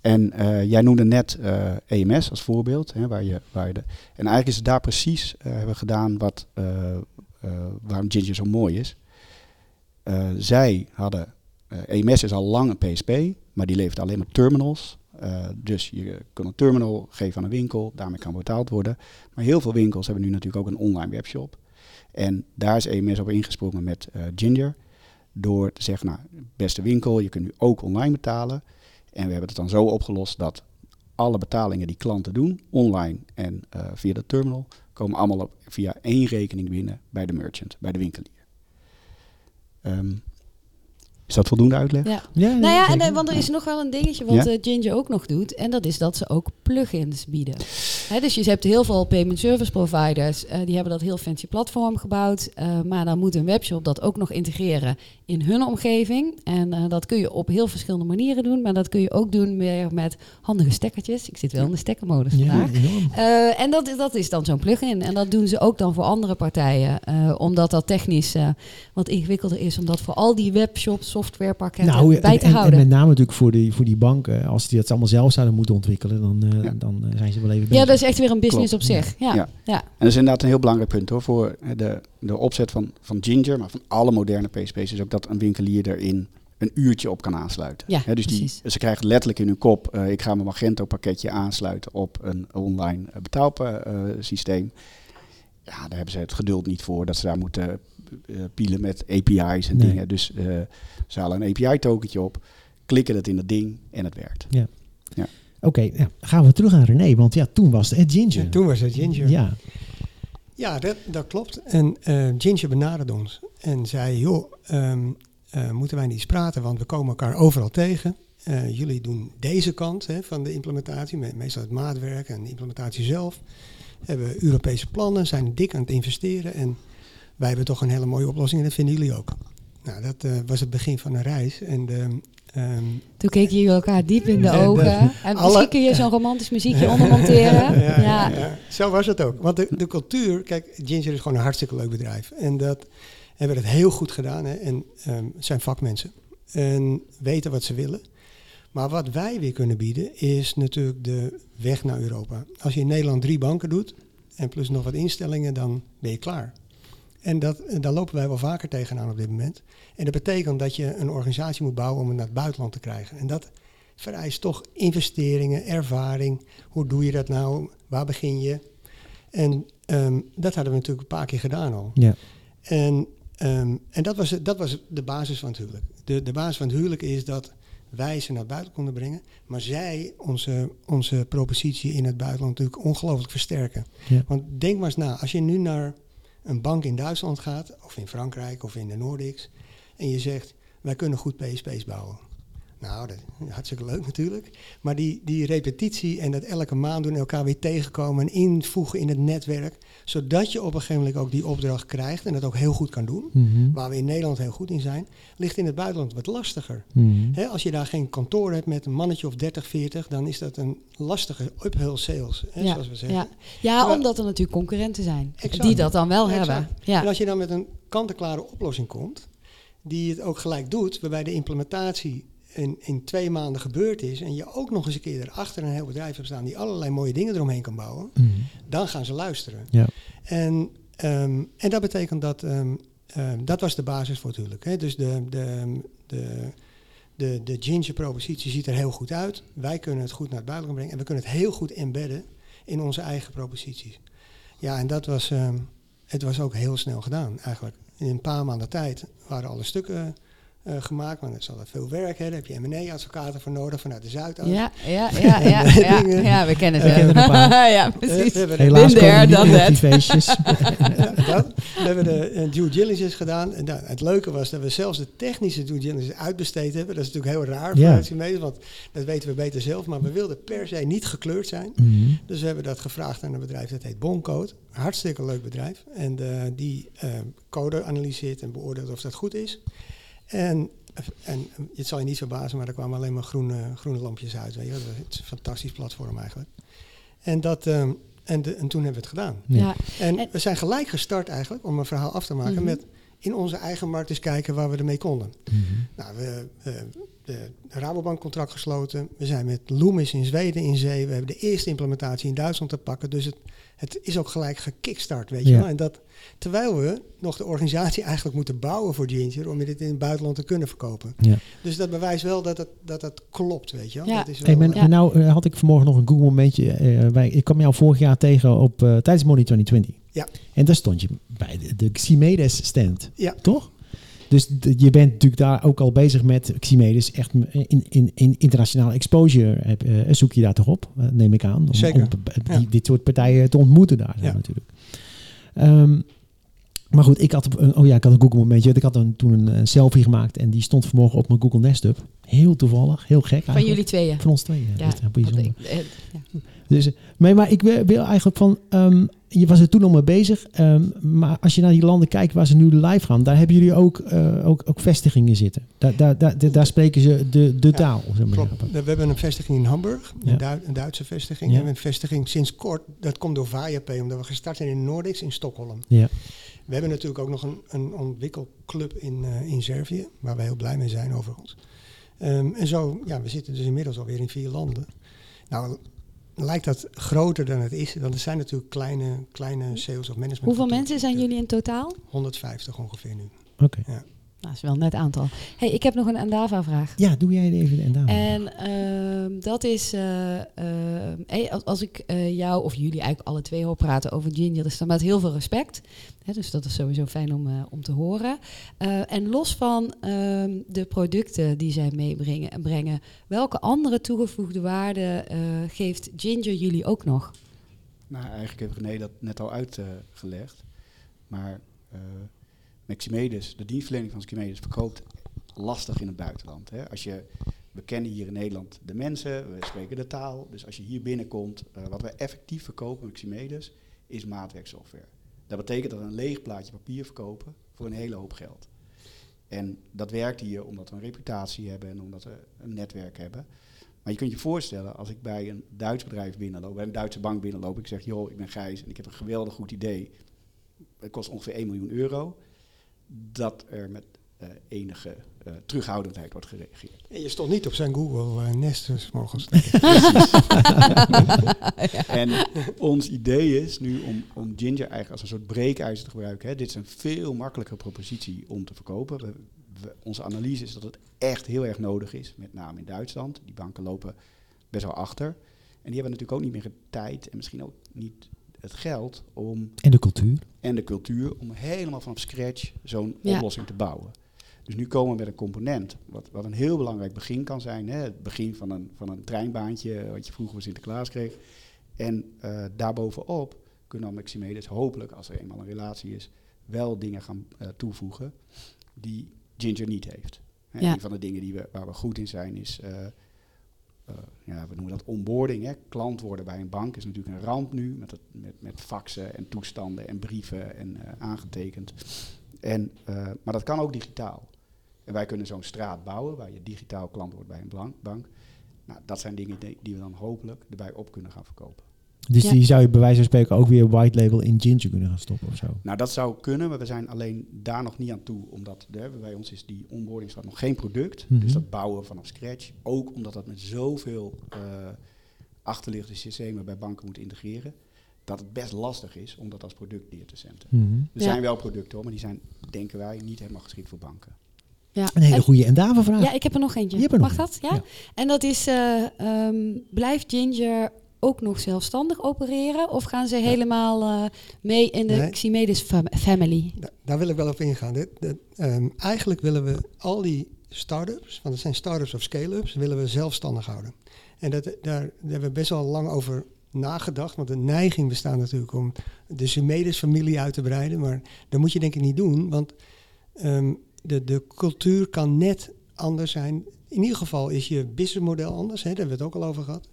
En jij noemde net EMS als voorbeeld. Hè, waar je, waar je de, en eigenlijk is het daar precies hebben gedaan wat, waarom Ginger zo mooi is. Zij hadden, EMS is al lang een PSP, maar die levert alleen maar terminals. Eh, dus je kunt een terminal geven aan een winkel, daarmee kan betaald worden. Maar heel veel winkels hebben nu natuurlijk ook een online webshop. En daar is EMS op ingesprongen met eh, Ginger. Door te zeggen, nou, beste winkel, je kunt nu ook online betalen. En we hebben het dan zo opgelost dat alle betalingen die klanten doen, online en eh, via de terminal, komen allemaal op, via één rekening binnen bij de merchant, bij de winkelier. Ehm, is dat voldoende uitleg? Ja. Ja, Nou ja, en, eh, want er is nog wel een dingetje wat Ja? eh, Ginger ook nog doet. En dat is dat ze ook plugins bieden. Hè, dus je hebt heel veel payment service providers. eh, die hebben dat heel fancy platform gebouwd. eh, maar dan moet een webshop dat ook nog integreren in hun omgeving. En eh, dat kun je op heel verschillende manieren doen. Maar dat kun je ook doen meer met handige stekkertjes. Ik zit wel in de stekkermodus Ja, vandaag. Eh, en dat, dat is dan zo'n plugin. En dat doen ze ook dan voor andere partijen. eh, omdat dat technisch eh, wat ingewikkelder is. Om dat voor al die webshops, softwarepakketten Nou, bij en, te en- en houden. met name natuurlijk voor die, voor die banken. Als die dat allemaal zelf zouden moeten ontwikkelen, dan, eh, Ja. dan eh, zijn ze wel even ja, bezig. dat is echt weer een business Klopt. op zich. Ja, Ja. ja. En dat is inderdaad een heel belangrijk punt hoor. Voor eh, de, de opzet van, van Ginger, maar van alle moderne PSP's, is ook dat een winkelier erin een uurtje op kan aansluiten. Ja, Hè, dus die, ze krijgen letterlijk in hun kop, eh, ik ga mijn Magento pakketje aansluiten op een online uh, betaalsysteem. ja, daar hebben ze het geduld niet voor dat ze daar moeten pielen met API's en Nee. dingen. Dus eh, ze halen een API-tokentje op, klikken het in dat ding en het werkt. Oké, ja, gaan we terug naar René, want ja, toen was het eh, Ginger. Ja, toen was het Ginger. Ja, Ja, dat, dat klopt. En eh, Ginger benaderde ons en zei, joh, ehm, eh, moeten wij niet eens praten, want we komen elkaar overal tegen. Eh, jullie doen deze kant hè, van de implementatie, me- meestal het maatwerk en de implementatie zelf. Hebben Europese plannen, zijn dik aan het investeren en wij hebben toch een hele mooie oplossing en dat vinden jullie ook. Nou, dat eh, was het begin van een reis. En de, ehm, Toen keken jullie elkaar diep in de En de- ogen. En alle- misschien kun je zo'n romantisch muziekje onder monteren. ja, Ja, ja, ja. Zo was het ook. Want de, de cultuur, kijk, Ginger is gewoon een hartstikke leuk bedrijf. En dat hebben we het heel goed gedaan. Hè. En ehm, het zijn vakmensen. En weten wat ze willen. Maar wat wij weer kunnen bieden, is natuurlijk de weg naar Europa. Als je in Nederland drie banken doet, en plus nog wat instellingen, dan ben je klaar. En dat, en daar lopen wij wel vaker tegenaan op dit moment. En dat betekent dat je een organisatie moet bouwen om het naar het buitenland te krijgen. En dat vereist toch investeringen, ervaring. Hoe doe je dat nou? Waar begin je? En ehm, dat hadden we natuurlijk een paar keer gedaan al. ja. En, ehm, en dat, was, dat was de basis van het huwelijk. De, de basis van het huwelijk is dat wij ze naar het buitenland konden brengen, maar zij onze, onze propositie in het buitenland natuurlijk ongelooflijk versterken. Ja. Want denk maar eens na, als je nu naar een bank in Duitsland gaat, of in Frankrijk, of in de Nordics, en je zegt, wij kunnen goed PSP's bouwen. Nou, dat is hartstikke leuk natuurlijk. Maar die, die repetitie en dat elke maand doen, elkaar weer tegenkomen en invoegen in het netwerk, zodat je op een gegeven moment ook die opdracht krijgt en dat ook heel goed kan doen, Mhm. waar we in Nederland heel goed in zijn, ligt in het buitenland wat lastiger. Mhm. Als je daar geen kantoor hebt met een mannetje of 30, 40, dan is dat een lastige uphill sales, Ja, zoals we zeggen. ja. ja, omdat er natuurlijk concurrenten zijn. Exact. Die dat dan wel Exact. hebben. En Ja. als je dan met een kant-en-klare oplossing komt, die het ook gelijk doet, waarbij de implementatie in, in twee maanden gebeurd is, en je ook nog eens een keer erachter een heel bedrijf hebt staan die allerlei mooie dingen eromheen kan bouwen, Mhm. dan gaan ze luisteren. Ja. En, ehm, en dat betekent dat, ehm, ehm, dat was de basis voor het huwelijk. Hè? Dus de, de, de, de, de Ginger propositie ziet er heel goed uit. Wij kunnen het goed naar het buitenland brengen en we kunnen het heel goed embedden in onze eigen proposities. Ja, en dat was, het was ook heel snel gedaan eigenlijk. In een paar maanden tijd waren alle stukken eh, gemaakt, maar dat is altijd veel werk. Hè? Daar heb je M&A-advocaten voor nodig vanuit de Zuidas. Ja, ja, ja, ja, ja, Dingen. ja, we kennen ze. We kennen er ja, Eh, precies. we hebben de- Helaas komen we niet meer op die feestjes. Ja, dat. We hebben de eh, due diligence gedaan. En nou, het leuke was dat we zelfs de technische due diligence uitbesteed hebben. Dat is natuurlijk heel raar voor Ja. want dat weten we beter zelf. Maar we wilden per se niet gekleurd zijn. Mhm. Dus we hebben dat gevraagd aan een bedrijf dat heet Boncode. Hartstikke leuk bedrijf. En eh, die eh, code analyseert en beoordeelt of dat goed is. En en het zal je niet verbazen, maar er kwamen alleen maar groene, groene lampjes uit. Weet je? Het is een fantastisch platform eigenlijk. En, dat, ehm, en, de, en toen hebben we het gedaan. Ja. En- we zijn gelijk gestart eigenlijk, om een verhaal af te maken, Mhm. met in onze eigen markt eens kijken waar we ermee konden. Mhm. Nou, we hebben de Rabobank contract gesloten. We zijn met Loomis in Zweden in zee. We hebben de eerste implementatie in Duitsland te pakken. Dus het, het is ook gelijk gekickstart, weet je Ja. wel. En dat terwijl we nog de organisatie eigenlijk moeten bouwen voor Ginger om dit in het buitenland te kunnen verkopen. Ja. Dus dat bewijst wel dat het, dat het klopt, weet je wel. Ja. Dat is wel, Hey, eh, Ja. Nou eh, had ik vanmorgen nog een Google momentje. eh, bij, ik kwam jou vorig jaar tegen op, eh, tijdens Money 2020. Ja. En daar stond je bij de, de Ximedes stand. Ja. Toch? Dus je bent natuurlijk daar ook al bezig met Ximedes. Echt in, in, in internationale exposure heb, eh, zoek je daar toch op, eh, neem ik aan. Om, Zeker. om Ja. die, dit soort partijen te ontmoeten daar Ja. natuurlijk. Ehm, maar goed, ik had, een- oh ja, ik had een Google momentje. Ik had een, toen een, eh, selfie gemaakt en die stond vanmorgen op mijn Google Nest Hub. Heel toevallig, heel gek Van eigenlijk. jullie tweeën. Van ons tweeën. Ja, dat is bijzonder. ik- eh, ja. Dus, eh, maar, maar ik wil, wil eigenlijk van, ehm, je was er toen al mee bezig, ehm, maar als je naar die landen kijkt waar ze nu live gaan, daar hebben jullie ook, eh, ook, ook vestigingen zitten. Daar, daar, daar, daar- spreken ze de, de Ja, taal. Zeg maar. Klopt. We hebben een vestiging in Hamburg, Ja. een, Duit- een Duitse vestiging. Ja. En een vestiging sinds kort, dat komt door VayaP, omdat we gestart zijn in Nordics in Stockholm. Ja. We hebben natuurlijk ook nog een, een ontwikkelclub in, eh, in Servië, waar we heel blij mee zijn overigens. Ehm, en zo, ja, we zitten dus inmiddels alweer in vier landen. Nou, lijkt dat groter dan het is, want er zijn natuurlijk kleine, kleine sales of management. Hoeveel mensen zijn jullie in totaal? 150 ongeveer nu. Oké. Nou, dat is wel een net aantal. hey, ik heb nog een Andava-vraag. Ja, doe jij even de en daar. En ehm, dat is, eh, ehm, hey, als, als ik eh, jou of jullie eigenlijk alle twee hoor praten over Ginger, is dat met heel veel respect. Hè, dus dat is sowieso fijn om, eh, om te horen. Eh, en los van ehm, de producten die zij meebrengen en brengen, welke andere toegevoegde waarde eh, geeft Ginger jullie ook nog? Nou, eigenlijk heeft René dat net al uitgelegd. maar eh Maximedes, de dienstverlening van Maximedes, verkoopt lastig in het buitenland. Hè. Als je, we kennen hier in Nederland de mensen, we spreken de taal. Dus als je hier binnenkomt, eh, wat wij effectief verkopen Maximedes, is maatwerksoftware. Dat betekent dat we een leeg plaatje papier verkopen voor een hele hoop geld. En dat werkt hier omdat we een reputatie hebben en omdat we een netwerk hebben. Maar je kunt je voorstellen, als ik bij een Duits bedrijf binnenloop, bij een Duitse bank binnenloop, ik zeg, joh, ik ben Gijs en ik heb een geweldig goed idee. Het kost ongeveer 1 miljoen euro. Dat er met eh, enige eh, terughoudendheid wordt gereageerd. En je stond niet op zijn Google uh, Nest dus morgens. En ons idee is nu om, om Ginger eigenlijk als een soort breekijzer te gebruiken. Hè. Dit is een veel makkelijkere propositie om te verkopen. We, we- onze analyse is dat het echt heel erg nodig is, met name in Duitsland. Die banken lopen best wel achter. En die hebben natuurlijk ook niet meer tijd en misschien ook niet het geld om En de cultuur. en de cultuur om helemaal vanaf scratch zo'n Ja. oplossing te bouwen. Dus nu komen we met een component, wat, wat een heel belangrijk begin kan zijn. Hè? Het begin van een, van een treinbaantje, wat je vroeger bij Sinterklaas kreeg. En eh daarbovenop kunnen dan Maximedes hopelijk, als er eenmaal een relatie is, wel dingen gaan eh, toevoegen die Ginger niet heeft. Hè, Ja. Een van de dingen die we, waar we goed in zijn is, eh, ja, we noemen dat onboarding. Hè. Klant worden bij een bank is natuurlijk een ramp nu, met, het, met, met faxen en toestanden en brieven en eh, aangetekend. En, eh, maar dat kan ook digitaal. En wij kunnen zo'n straat bouwen waar je digitaal klant wordt bij een bank. Nou, dat zijn dingen die we dan hopelijk erbij op kunnen gaan verkopen. Dus Ja. die zou je bij wijze van spreken ook weer white label in Ginger kunnen gaan stoppen of zo. Nou, dat zou kunnen, maar we zijn alleen daar nog niet aan toe. Omdat hè, bij ons is die onboarding nog geen product. Mhm. Dus dat bouwen vanaf scratch. Ook omdat dat met zoveel eh achterliggende systemen bij banken moet integreren. Dat het best lastig is om dat als product neer te zetten. Mhm. Er Ja. zijn wel producten hoor, maar die zijn, denken wij, niet helemaal geschikt voor banken. Ja. Een hele goede en daarvoor vraag. Ja, ik heb er nog eentje. Je hebt er nog Mag een. dat? Ja? Ja. En dat is, eh, ehm, blijft Ginger ook nog zelfstandig opereren? Of gaan ze helemaal eh, mee in de Nee. Ximedes fam- family? Da- daar wil ik wel op ingaan. Dit, dit, ehm, eigenlijk willen we al die start-ups, want het zijn start-ups of scale-ups, willen we zelfstandig houden. En dat, daar, daar hebben we best wel lang over nagedacht, want de neiging bestaat natuurlijk om de Sumedes familie uit te breiden, maar dat moet je denk ik niet doen, want ehm, de, de cultuur kan net anders zijn. In ieder geval is je businessmodel anders, hè, daar hebben we het ook al over gehad.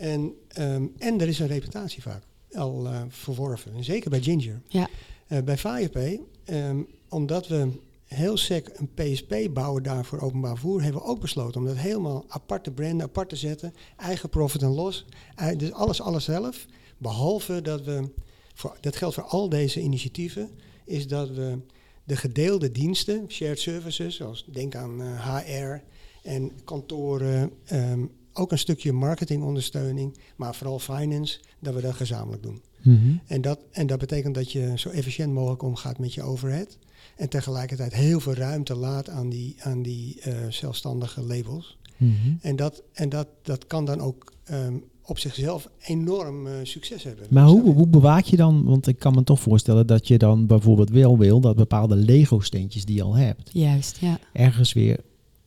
En, ehm, en er is een reputatie vaak al eh, verworven, en zeker bij Ginger. Ja. Eh, bij FirePay, ehm, omdat we heel sec een PSP bouwen daar voor openbaar vervoer, hebben we ook besloten om dat helemaal apart te branden, apart te zetten. Eigen profit en loss. Eh, Dus alles, alles zelf. Behalve dat we, voor, dat geldt voor al deze initiatieven, is dat we de gedeelde diensten, shared services, zoals denk aan HR en kantoren, ehm, ook een stukje marketingondersteuning, maar vooral finance, dat we dat gezamenlijk doen. Mhm. En dat, en dat betekent dat je zo efficiënt mogelijk omgaat met je overhead. En tegelijkertijd heel veel ruimte laat aan die, aan die eh, zelfstandige labels. Mhm. En, dat, en dat, dat kan dan ook ehm, op zichzelf enorm eh, succes hebben. Maar hoe, hoe bewaak je dan, want ik kan me toch voorstellen dat je dan bijvoorbeeld wel wil dat bepaalde Lego-steentjes die je al hebt, Juist, ja. ergens weer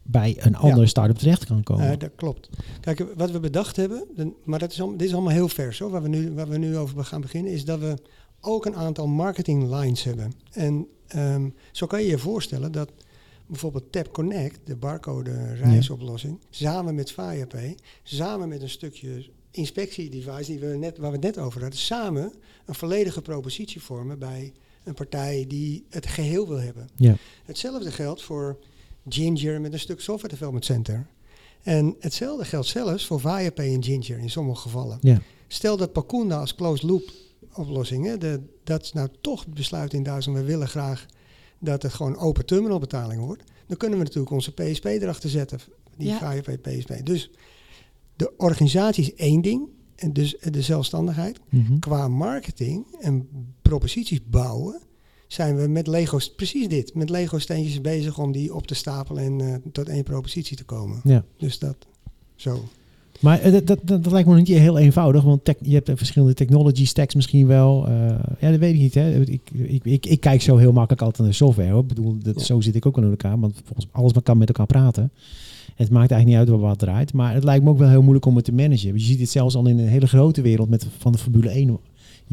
bij een andere start-up terecht kan komen. Eh, dat klopt. Kijk, wat we bedacht hebben, maar dat is allemaal, dit is allemaal heel vers hoor, waar we, nu, waar we nu over gaan beginnen, is dat we ook een aantal marketing lines hebben. En ehm, zo kan je je voorstellen dat bijvoorbeeld Tap Connect, de barcode reisoplossing, samen met FirePay, samen met een stukje inspectiedevice die we net, waar we het net over hadden, samen een volledige propositie vormen bij een partij die het geheel wil hebben. Ja. Hetzelfde geldt voor Ginger met een stuk software development center. En hetzelfde geldt zelfs voor ViaPay en Ginger in sommige gevallen. Ja. Stel dat Pacunda als closed loop oplossing, hè, de, dat is nou toch het besluit in Duitsland, we willen graag dat het gewoon open terminal betaling wordt. Dan kunnen we natuurlijk onze PSP erachter zetten, die Ja. ViaPay PSP. Dus de organisatie is één ding, en dus de zelfstandigheid. Mhm. Qua marketing en proposities bouwen zijn we met Lego's, precies dit, met Lego steentjes bezig om die op te stapelen en eh, tot één propositie te komen. Ja. Dus dat, zo. Maar eh, dat, dat, lijkt me niet heel eenvoudig, want tech- je hebt eh, verschillende technology stacks misschien wel. ja, dat weet ik niet. Hè. Ik, ik, ik, ik kijk zo heel makkelijk altijd naar software. Hoor. Ik bedoel, dat, Ja. zo zit ik ook wel in elkaar, want volgens alles kan met elkaar praten. Het maakt eigenlijk niet uit waar wat draait, maar het lijkt me ook wel heel moeilijk om het te managen. Je ziet het zelfs al in een hele grote wereld met, van de Formule 1.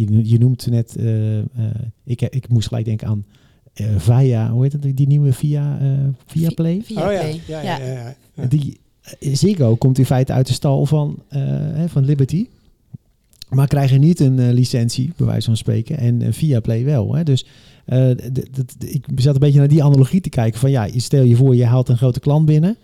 Je, je noemt net, eh, eh, ik, ik moest gelijk denken aan eh, Via, hoe heet het, die nieuwe Via, eh Via Play? Via oh ja, Play. ja, ja, ja, ja, ja. Die Ziggo komt in feite uit de stal van, eh, hè, van Liberty. Maar krijgen niet een eh, licentie, bij wijze van spreken. En via Play wel. Hè. Dus eh, d- d- d- ik zat een beetje naar die analogie te kijken. Van ja, je- stel je voor, je haalt een grote klant binnen.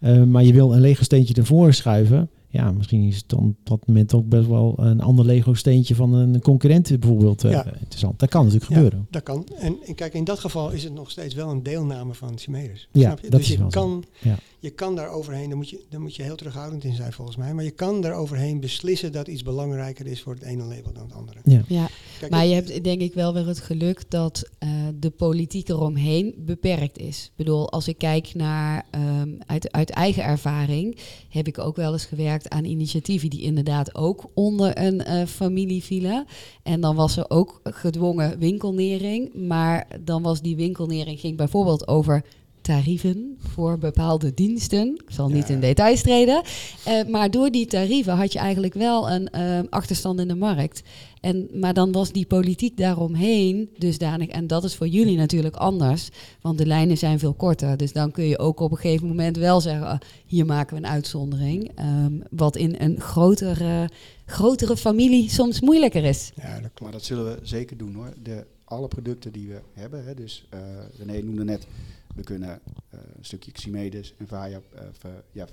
eh, maar je wil een Lego steentje ervoor schuiven. Ja, misschien is het dan op dat moment ook best wel een ander Lego steentje van een concurrent bijvoorbeeld eh, interessant. Dat kan natuurlijk Ja, gebeuren. dat kan. En, en kijk, in dat geval is het nog steeds wel een deelname van Chimedes. Ja, snap je? dat dus is je wel zo. kan, Ja. Je kan daar overheen, daar moet je, daar moet je heel terughoudend in zijn volgens mij. Maar je kan daar overheen beslissen dat iets belangrijker is voor het ene label dan het andere. Ja. Ja, Kijk, maar je hebt denk ik wel weer het geluk dat eh, de politiek eromheen beperkt is. Ik bedoel, als ik kijk naar ehm, uit, uit eigen ervaring, heb ik ook wel eens gewerkt aan initiatieven die inderdaad ook onder een eh, familie vielen. En dan was er ook gedwongen winkelnering, maar dan was die winkelnering ging bijvoorbeeld over tarieven voor bepaalde diensten. Ik zal niet in details treden. Eh, maar door die tarieven had je eigenlijk wel een eh, achterstand in de markt. En, maar dan was die politiek daaromheen dusdanig. En dat is voor jullie natuurlijk anders. Want de lijnen zijn veel korter. Dus dan kun je ook op een gegeven moment wel zeggen... ah, hier maken we een uitzondering. Ehm, wat in een grotere, grotere familie soms moeilijker is. ja, dat Maar dat zullen we zeker doen hoor. De, alle producten die we hebben, hè, dus eh René noemde net, we kunnen eh, een stukje Ximedes en Vaya, eh, of, ja,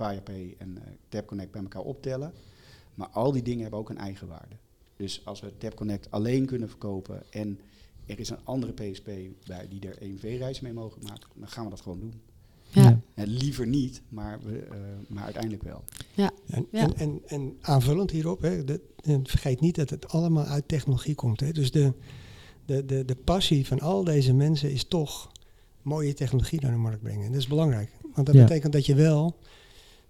en eh TapConnect bij elkaar optellen. Maar al die dingen hebben ook een eigen waarde. Dus als we TapConnect alleen kunnen verkopen en er is een andere PSP bij die er EMV-reis mee mogen maken, dan gaan we dat gewoon doen. Ja. Liever niet, maar, we, eh, maar uiteindelijk wel. En, Ja. en, en, en aanvullend hierop, hè, de, vergeet niet dat het allemaal uit technologie komt. Hè. Dus de, de, de, de passie van al deze mensen is toch mooie technologie naar de markt brengen. En dat is belangrijk. Want dat Ja. betekent dat je wel...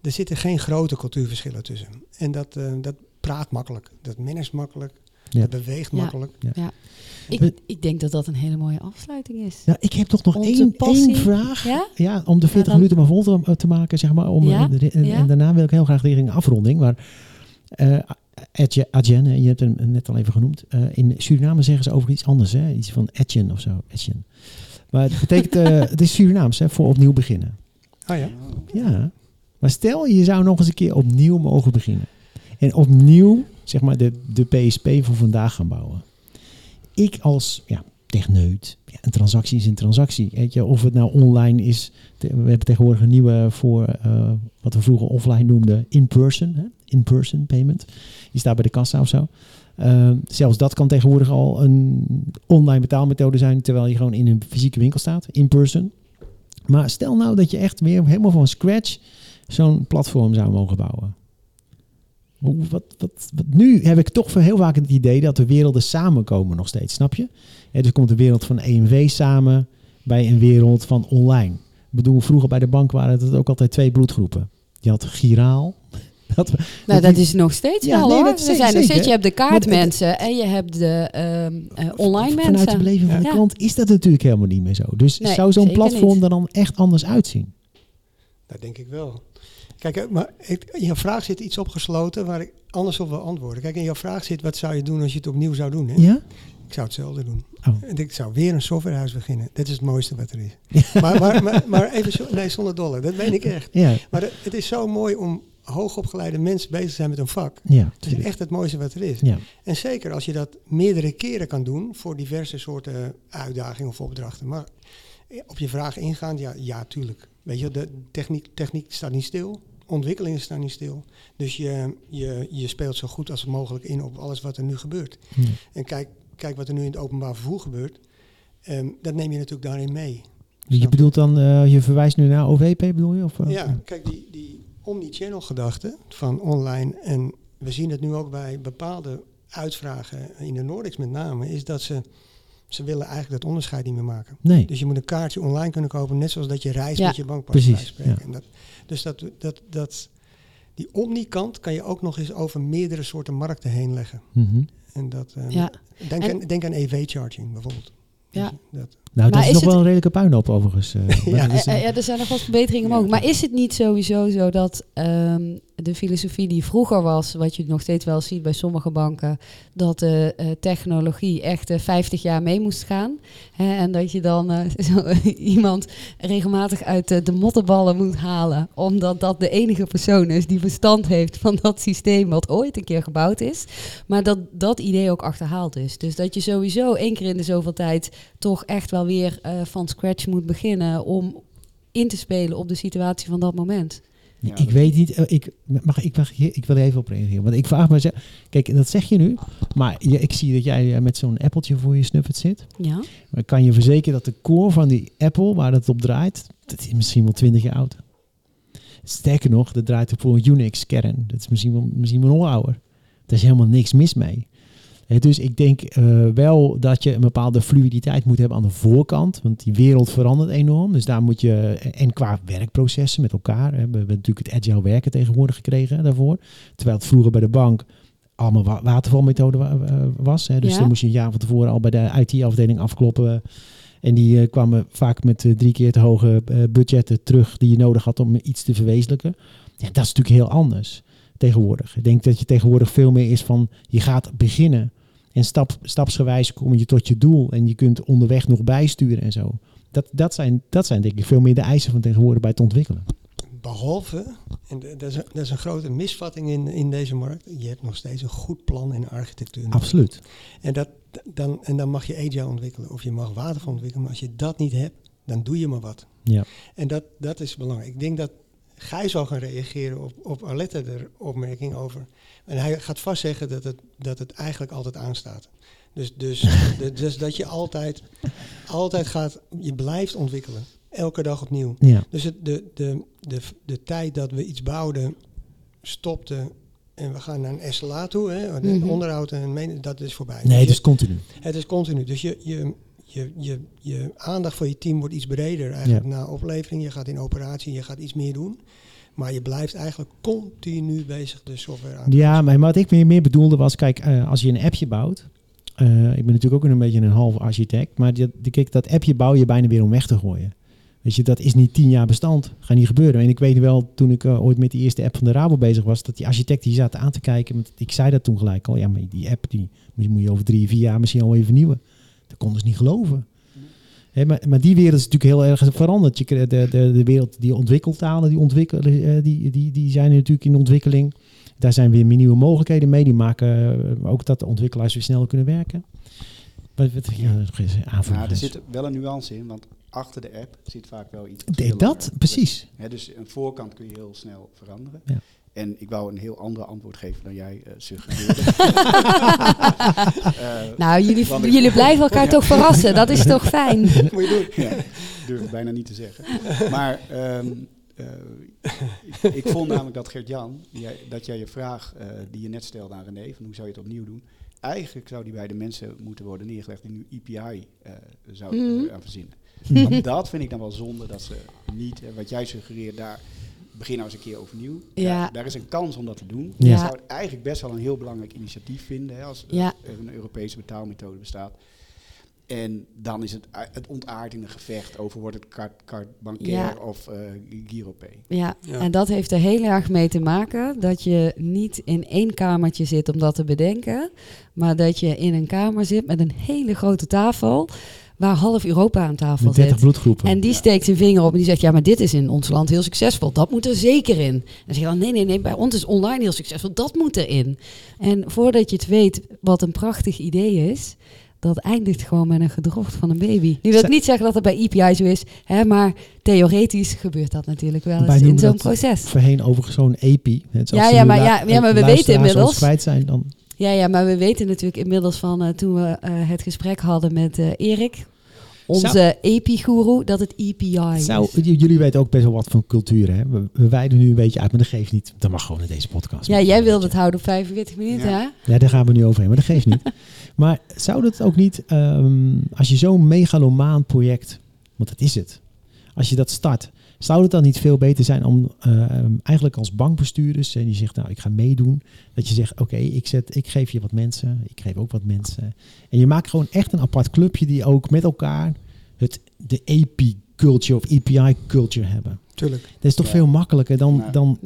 Er zitten geen grote cultuurverschillen tussen. En dat, eh, dat praat makkelijk. Dat managt makkelijk. Ja. Dat beweegt Ja. makkelijk. Ik, ik denk dat dat een hele mooie afsluiting is. Nou, ik heb toch nog één, één vraag. Ja? Ja, om de 40 dan- minuten maar vol te, te maken, zeg maar. Om, Ja, eh, en, ja. en daarna wil ik heel graag richting afronding. Maar eh Adje- Adjen, je hebt hem net al even genoemd. Eh, in Suriname zeggen ze over iets anders, hè? Iets van Etjen of zo. Etjen. Maar het betekent, eh, het is Surinaams, hè? Voor opnieuw beginnen. Oh ja. Ja. Maar stel, je zou nog eens een keer opnieuw mogen beginnen. En opnieuw, zeg maar, de, de PSP van vandaag gaan bouwen. Ik als ja, techneut. Ja, een transactie is een transactie. Weet je, of het nou online is. we hebben tegenwoordig een nieuwe voor eh, wat we vroeger offline noemden in-person. In-person payment. Je staat bij de kassa of zo. Eh, zelfs dat kan tegenwoordig al een online betaalmethode zijn, terwijl je gewoon in een fysieke winkel staat, in-person. Maar stel nou dat je echt weer helemaal van scratch zo'n platform zou mogen bouwen. Wat, nu heb ik toch heel vaak het idee dat de werelden samenkomen nog steeds, snap je? Dus komt de wereld van EMV samen bij een wereld van online. Ik bedoel, vroeger bij de bank waren het ook altijd twee bloedgroepen. Je had giraal. Dat, Nou, dat dat is nog steeds Ja, wel nee, hoor. dat zeker, zijn nog steeds, je hebt de kaartmensen en je hebt de ehm, eh, online Vanuit de mensen. beleving van de klant is dat natuurlijk helemaal niet meer zo. Dus Nee, zou zo'n platform niet. er dan echt anders uitzien? Dat denk ik wel. Kijk, eh, maar in jouw vraag zit iets opgesloten waar ik anders op wil antwoorden. Kijk, in jouw vraag zit wat zou je doen als je het opnieuw zou doen? Hè? Ja? Ik zou hetzelfde doen. Oh. En Ik zou weer een softwarehuis beginnen. Dit is het mooiste wat er is. maar, maar, maar, maar even zo, nee, zonder dollar. Dat weet ik echt. Ja, Maar het, het is zo mooi om hoogopgeleide mensen bezig zijn met een vak. ja. Het is echt het mooiste wat er is. Ja. En zeker als je dat meerdere keren kan doen voor diverse soorten uitdagingen of opdrachten. Maar op je vraag ingaan, ja, ja, tuurlijk. Weet je, de techniek, techniek staat niet stil. Ontwikkelingen staan niet stil. Dus je, je, je speelt zo goed als mogelijk in op alles wat er nu gebeurt. Ja. En kijk, kijk wat er nu in het openbaar vervoer gebeurt. Ehm, dat neem je natuurlijk daarin mee. Je? bedoelt dan, eh, je verwijst nu naar OVP bedoel je? Of, eh? Ja, kijk, die, die omni-channel gedachte van online. En we zien het nu ook bij bepaalde uitvragen in de Nordics met name. Is dat ze, ze willen eigenlijk dat onderscheid niet meer maken. Nee. Dus je moet een kaartje online kunnen kopen. Net zoals dat je reist Ja. met je bankpas. Precies, ja. En dat, dus dat, dat, dat, die omni-kant kan je ook nog eens over meerdere soorten markten heen leggen. Mhm. En dat, eh, Ja. denk, En- aan, denk aan EV-charging bijvoorbeeld. Ja. Dat, Nou, dat is, is nog wel een redelijke puinhoop overigens. eh. Ja. Eh, eh, ja, er zijn nog wat verbeteringen Ja. mogelijk. Maar is het niet sowieso zo dat ehm, de filosofie die vroeger was, wat je nog steeds wel ziet bij sommige banken, dat de eh, technologie echt eh, 50 jaar mee moest gaan? Hè, en dat je dan eh, iemand regelmatig uit de, mottenballen moet halen, omdat dat de enige persoon is die verstand heeft van dat systeem wat ooit een keer gebouwd is. Maar dat dat idee ook achterhaald is. Dus dat je sowieso één keer in de zoveel tijd toch echt wel weer van scratch moet beginnen om in te spelen op de situatie van dat moment. Ja, ik weet niet, eh, ik, mag, ik, mag, ik wil even op reageren. Want ik vraag me, kijk, dat zeg je nu. Maar je, ik zie dat jij eh, met zo'n appeltje voor je snuffert zit. Ja. Maar kan je verzekeren dat de core van die Apple, waar het op draait, dat is misschien wel 20 jaar oud. Sterker nog, dat draait op een Unix-kern. Dat is misschien wel, misschien wel nog ouder. Er is helemaal niks mis mee. Dus ik denk eh, wel dat je een bepaalde fluiditeit moet hebben aan de voorkant. Want die wereld verandert enorm. Dus daar moet je, en qua werkprocessen met elkaar. Hè, we hebben natuurlijk het agile werken tegenwoordig gekregen daarvoor. Terwijl het vroeger bij de bank allemaal wa- watervalmethode wa- eh, was. Hè. Dus Ja. dan moest je een jaar van tevoren al bij de IT-afdeling afkloppen. En die eh, kwamen vaak met eh, drie keer te hoge eh, budgetten terug die je nodig had om iets te verwezenlijken. Ja, dat is natuurlijk heel anders tegenwoordig. Ik denk dat je tegenwoordig veel meer is van je gaat beginnen en stap, stapsgewijs kom je tot je doel en je kunt onderweg nog bijsturen en zo. Dat, dat, zijn, dat zijn denk ik veel meer de eisen van tegenwoordig bij het ontwikkelen. Behalve, en dat is, een, dat is een grote misvatting in, in deze markt, je hebt nog steeds een goed plan en architectuur. Absoluut. En, dat, dan, en dan mag je agile ontwikkelen of je mag waterval ontwikkelen, maar als je dat niet hebt, dan doe je maar wat. Ja. En dat, dat is belangrijk. Ik denk dat Gijs zal gaan reageren op, op Arlette er opmerking over. En hij gaat vast zeggen dat het, dat het eigenlijk altijd aanstaat. Dus, dus, dus dat je altijd, altijd gaat, je blijft ontwikkelen. Elke dag opnieuw. Ja. Dus het, de, de, de, de tijd dat we iets bouwden, stopte en we gaan naar een SLA toe, hè, Mhm. onderhoud en meen- dat is voorbij. Nee, Dus het is continu. het is continu. Dus je, je, je, je, je aandacht voor je team wordt iets breder eigenlijk na oplevering. Je gaat in operatie, je gaat iets meer doen. Maar je blijft eigenlijk continu bezig de software aan te Ja, maar wat ik meer, meer bedoelde was, kijk, eh, als je een appje bouwt. eh, ik ben natuurlijk ook een beetje een half architect. Maar die, die, kijk, dat appje bouw je bijna weer om weg te gooien. Weet je, dat is niet tien jaar bestand. Gaat niet gebeuren. En ik weet wel, toen ik eh, ooit met die eerste app van de Rabo bezig was, dat die architect die zat aan te kijken. Want ik zei dat toen gelijk al. Ja, maar die app die moet je, moet je over drie, vier jaar misschien al even vernieuwen. Dat konden ze niet geloven. Maar, maar die wereld is natuurlijk heel erg veranderd. Je, de, de, de wereld, die ontwikkeltalen, die, ontwikkelen, eh, die, die, die zijn natuurlijk in ontwikkeling. Daar zijn weer nieuwe mogelijkheden mee. Die maken eh, ook dat de ontwikkelaars weer sneller kunnen werken. Wat, wat ja. Nou, er zit wel een nuance in, want achter de app zit vaak wel iets. dat, precies. Hè, dus een voorkant kun je heel snel veranderen. Ja. En ik wou een heel ander antwoord geven dan jij eh suggereerde. Eh, Nou, jullie, ik- jullie blijven elkaar toch verrassen. Dat is toch fijn? moet je doen. Ja, durf ik bijna niet te zeggen. Maar ehm, eh, ik, ik vond namelijk dat Gert-Jan, dat jij je vraag die je net stelde aan René, van hoe zou je het opnieuw doen, eigenlijk zou die bij de mensen moeten worden neergelegd die nu EPI zouden eh, aan verzinnen. Want dat vind ik dan wel zonde dat ze niet, wat jij suggereert, daar begin nou eens een keer overnieuw. Ja. Daar, daar is een kans om dat te doen. Ja. Ik zou het eigenlijk best wel een heel belangrijk initiatief vinden hè, als, Ja. er een Europese betaalmethode bestaat. En dan is het, het ontaard in een gevecht over wordt het Ja. of eh GiroPay. Ja, Ja. en dat heeft er heel erg mee te maken dat je niet in één kamertje zit om dat te bedenken, maar dat je in een kamer zit met een hele grote tafel waar half Europa aan tafel Met 30 zit. bloedgroepen. En die steekt zijn vinger op en die zegt, ja, maar dit is in ons land heel succesvol. Dat moet er zeker in. En dan zeg je dan, nee, nee, nee, bij ons is online heel succesvol. Dat moet erin. En voordat je het weet wat een prachtig idee is, dat eindigt gewoon met een gedrocht van een baby. Nu wil ik Ze- niet zeggen dat het bij EPI zo is, hè, maar theoretisch gebeurt dat natuurlijk wel eens in zo'n proces. Voorheen overigens zo'n EPI. Ja, ja, maar ja, ja, maar we weten inmiddels- kwijt zijn, dan Ja, ja, maar we weten natuurlijk inmiddels van eh, toen we eh, het gesprek hadden met eh, Erik, onze EPI-guru, dat het EPI Zou, is. jullie weten ook best wel wat van cultuur, hè? We, we wijden nu een beetje uit, maar dat geeft niet. Dat mag gewoon in deze podcast. Ja, jij wilde het houden op 45 minuten, Ja. hè? Ja, daar gaan we nu overheen, maar dat geeft niet. maar zou dat ook niet, ehm, als je zo'n megalomaan project, want dat is het, als je dat start, zou het dan niet veel beter zijn om ehm, eigenlijk als bankbestuurders, en die zegt nou ik ga meedoen, dat je zegt oké, ik zet, ik geef je wat mensen, ik geef ook wat mensen. En je maakt gewoon echt een apart clubje die ook met elkaar het, de AP-culture of EPI-culture hebben. Tuurlijk. Dat is toch Ja. veel makkelijker dan, Nou. dan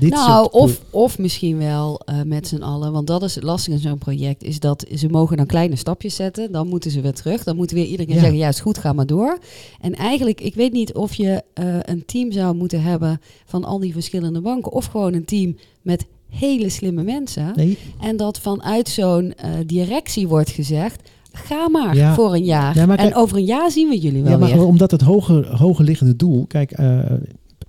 dit nou, soort... of, of misschien wel eh, met z'n allen. Want dat is het lastige in zo'n project. Is dat ze mogen dan kleine stapjes zetten. Dan moeten ze weer terug. Dan moet weer iedereen Ja. zeggen, ja is goed, ga maar door. En eigenlijk, ik weet niet of je eh, een team zou moeten hebben van al die verschillende banken. Of gewoon een team met hele slimme mensen. Nee, En dat vanuit zo'n eh, directie wordt gezegd, ga maar Ja. voor een jaar. Ja, maar en over een jaar zien we jullie wel Ja, maar weer. omdat het hoger, hoger liggende doel, kijk, eh,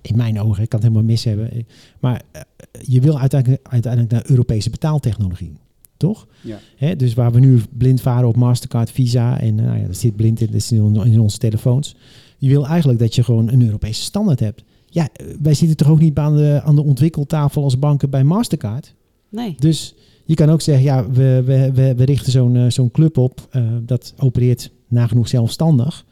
in mijn ogen, ik kan het helemaal mis hebben, eh, maar eh, je wil uiteindelijk, uiteindelijk naar Europese betaaltechnologie, toch? Ja. Hè, dus waar we nu blind varen op Mastercard, Visa en eh, nou ja, dat zit blind in, dat in, on- in onze telefoons. Je wil eigenlijk dat je gewoon een Europese standaard hebt. Ja, wij zitten toch ook niet aan de, aan de ontwikkeltafel als banken bij Mastercard. Nee. Dus je kan ook zeggen, ja, we, we, we, we richten zo'n zo'n club op. dat opereert nagenoeg zelfstandig.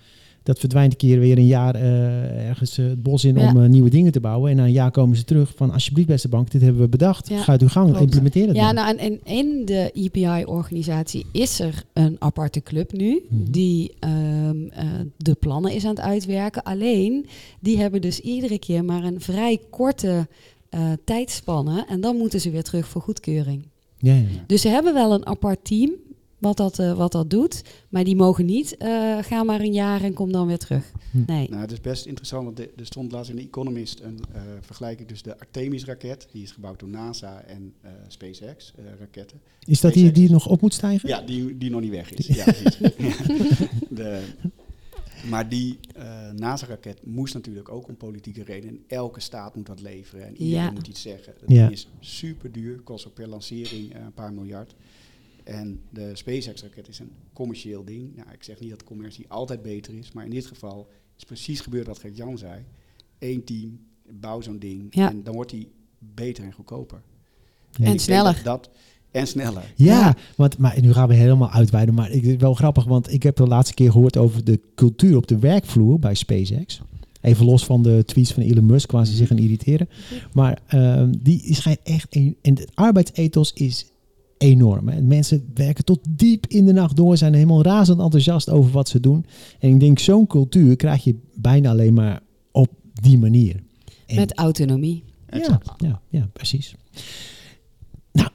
Dat verdwijnt een keer weer een jaar eh, ergens eh, het bos in Ja. om eh, nieuwe dingen te bouwen. En na een jaar komen ze terug van alsjeblieft beste bank, dit hebben we bedacht. Ja, Ga uw gang, klopt. implementeer het Ja, nou, en, in de EPI-organisatie is er een aparte club nu, Mhm. die ehm, eh, de plannen is aan het uitwerken. Alleen, die hebben dus iedere keer maar een vrij korte eh, tijdspanne en dan moeten ze weer terug voor goedkeuring. Ja, ja. Dus ze hebben wel een apart team wat dat, eh, wat dat doet, maar die mogen niet, eh ga maar een jaar en kom dan weer terug. Hm. Nee. Nou, het is best interessant, want de- er stond laatst in The Economist een eh, vergelijking tussen de Artemis-raket, die is gebouwd door NASA, en eh, SpaceX-raketten. Is dat die die nog op moet stijgen? ja, die, die nog niet weg is. Ja. De, maar die eh, NASA-raket moest natuurlijk ook om politieke redenen. Elke staat moet wat leveren en iedereen Ja. moet iets zeggen. Dat Ja. is super duur, kost ook per lancering een paar miljard. En de SpaceX-raket is een commercieel ding. Nou, ik zeg niet dat commercie altijd beter is, maar in dit geval is precies gebeurd wat Gert-Jan zei. Eén team, bouw zo'n ding Ja. en dan wordt die beter en goedkoper. En sneller. Dat, en sneller. Ja, want maar nu gaan we helemaal uitweiden. Maar ik, het is wel grappig, want ik heb de laatste keer gehoord over de cultuur op de werkvloer bij SpaceX. Even los van de tweets van Elon Musk, waar ze zich aan irriteren. Maar ehm, die schijnt echt. Een, en het arbeidsethos is enorm. Hè. Mensen werken tot diep in de nacht door, zijn helemaal razend enthousiast over wat ze doen. En ik denk, zo'n cultuur krijg je bijna alleen maar op die manier. En- Met autonomie. ja, ja, ja, precies. Nou,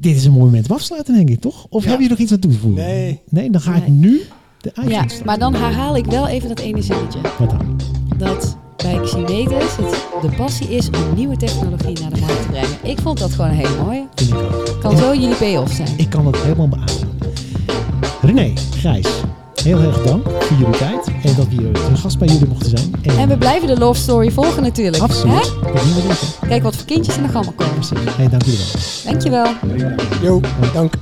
dit is een mooi moment om afsluiten, denk ik, toch? Of Ja. heb je nog iets aan toe te voegen? Nee. Nee, dan ga ik nu de Ja, starten. maar dan herhaal ik wel even dat ene zinnetje. Wat dan? dat bij Ximedes het de passie is om nieuwe technologie naar de markt te brengen. Ik vond dat gewoon heel mooi. Vind ik ook. Kan zo jullie payoff zijn. Ik kan het helemaal beamen. René, Gijs, heel erg dank voor jullie tijd. En dat we hier te gast bij jullie mochten zijn. En we blijven de love story volgen natuurlijk. Absoluut. Hè? Dat doen we doen. Kijk wat voor kindjes er nog allemaal komen. Hey, dank jullie wel. Dankjewel. Jo, dank.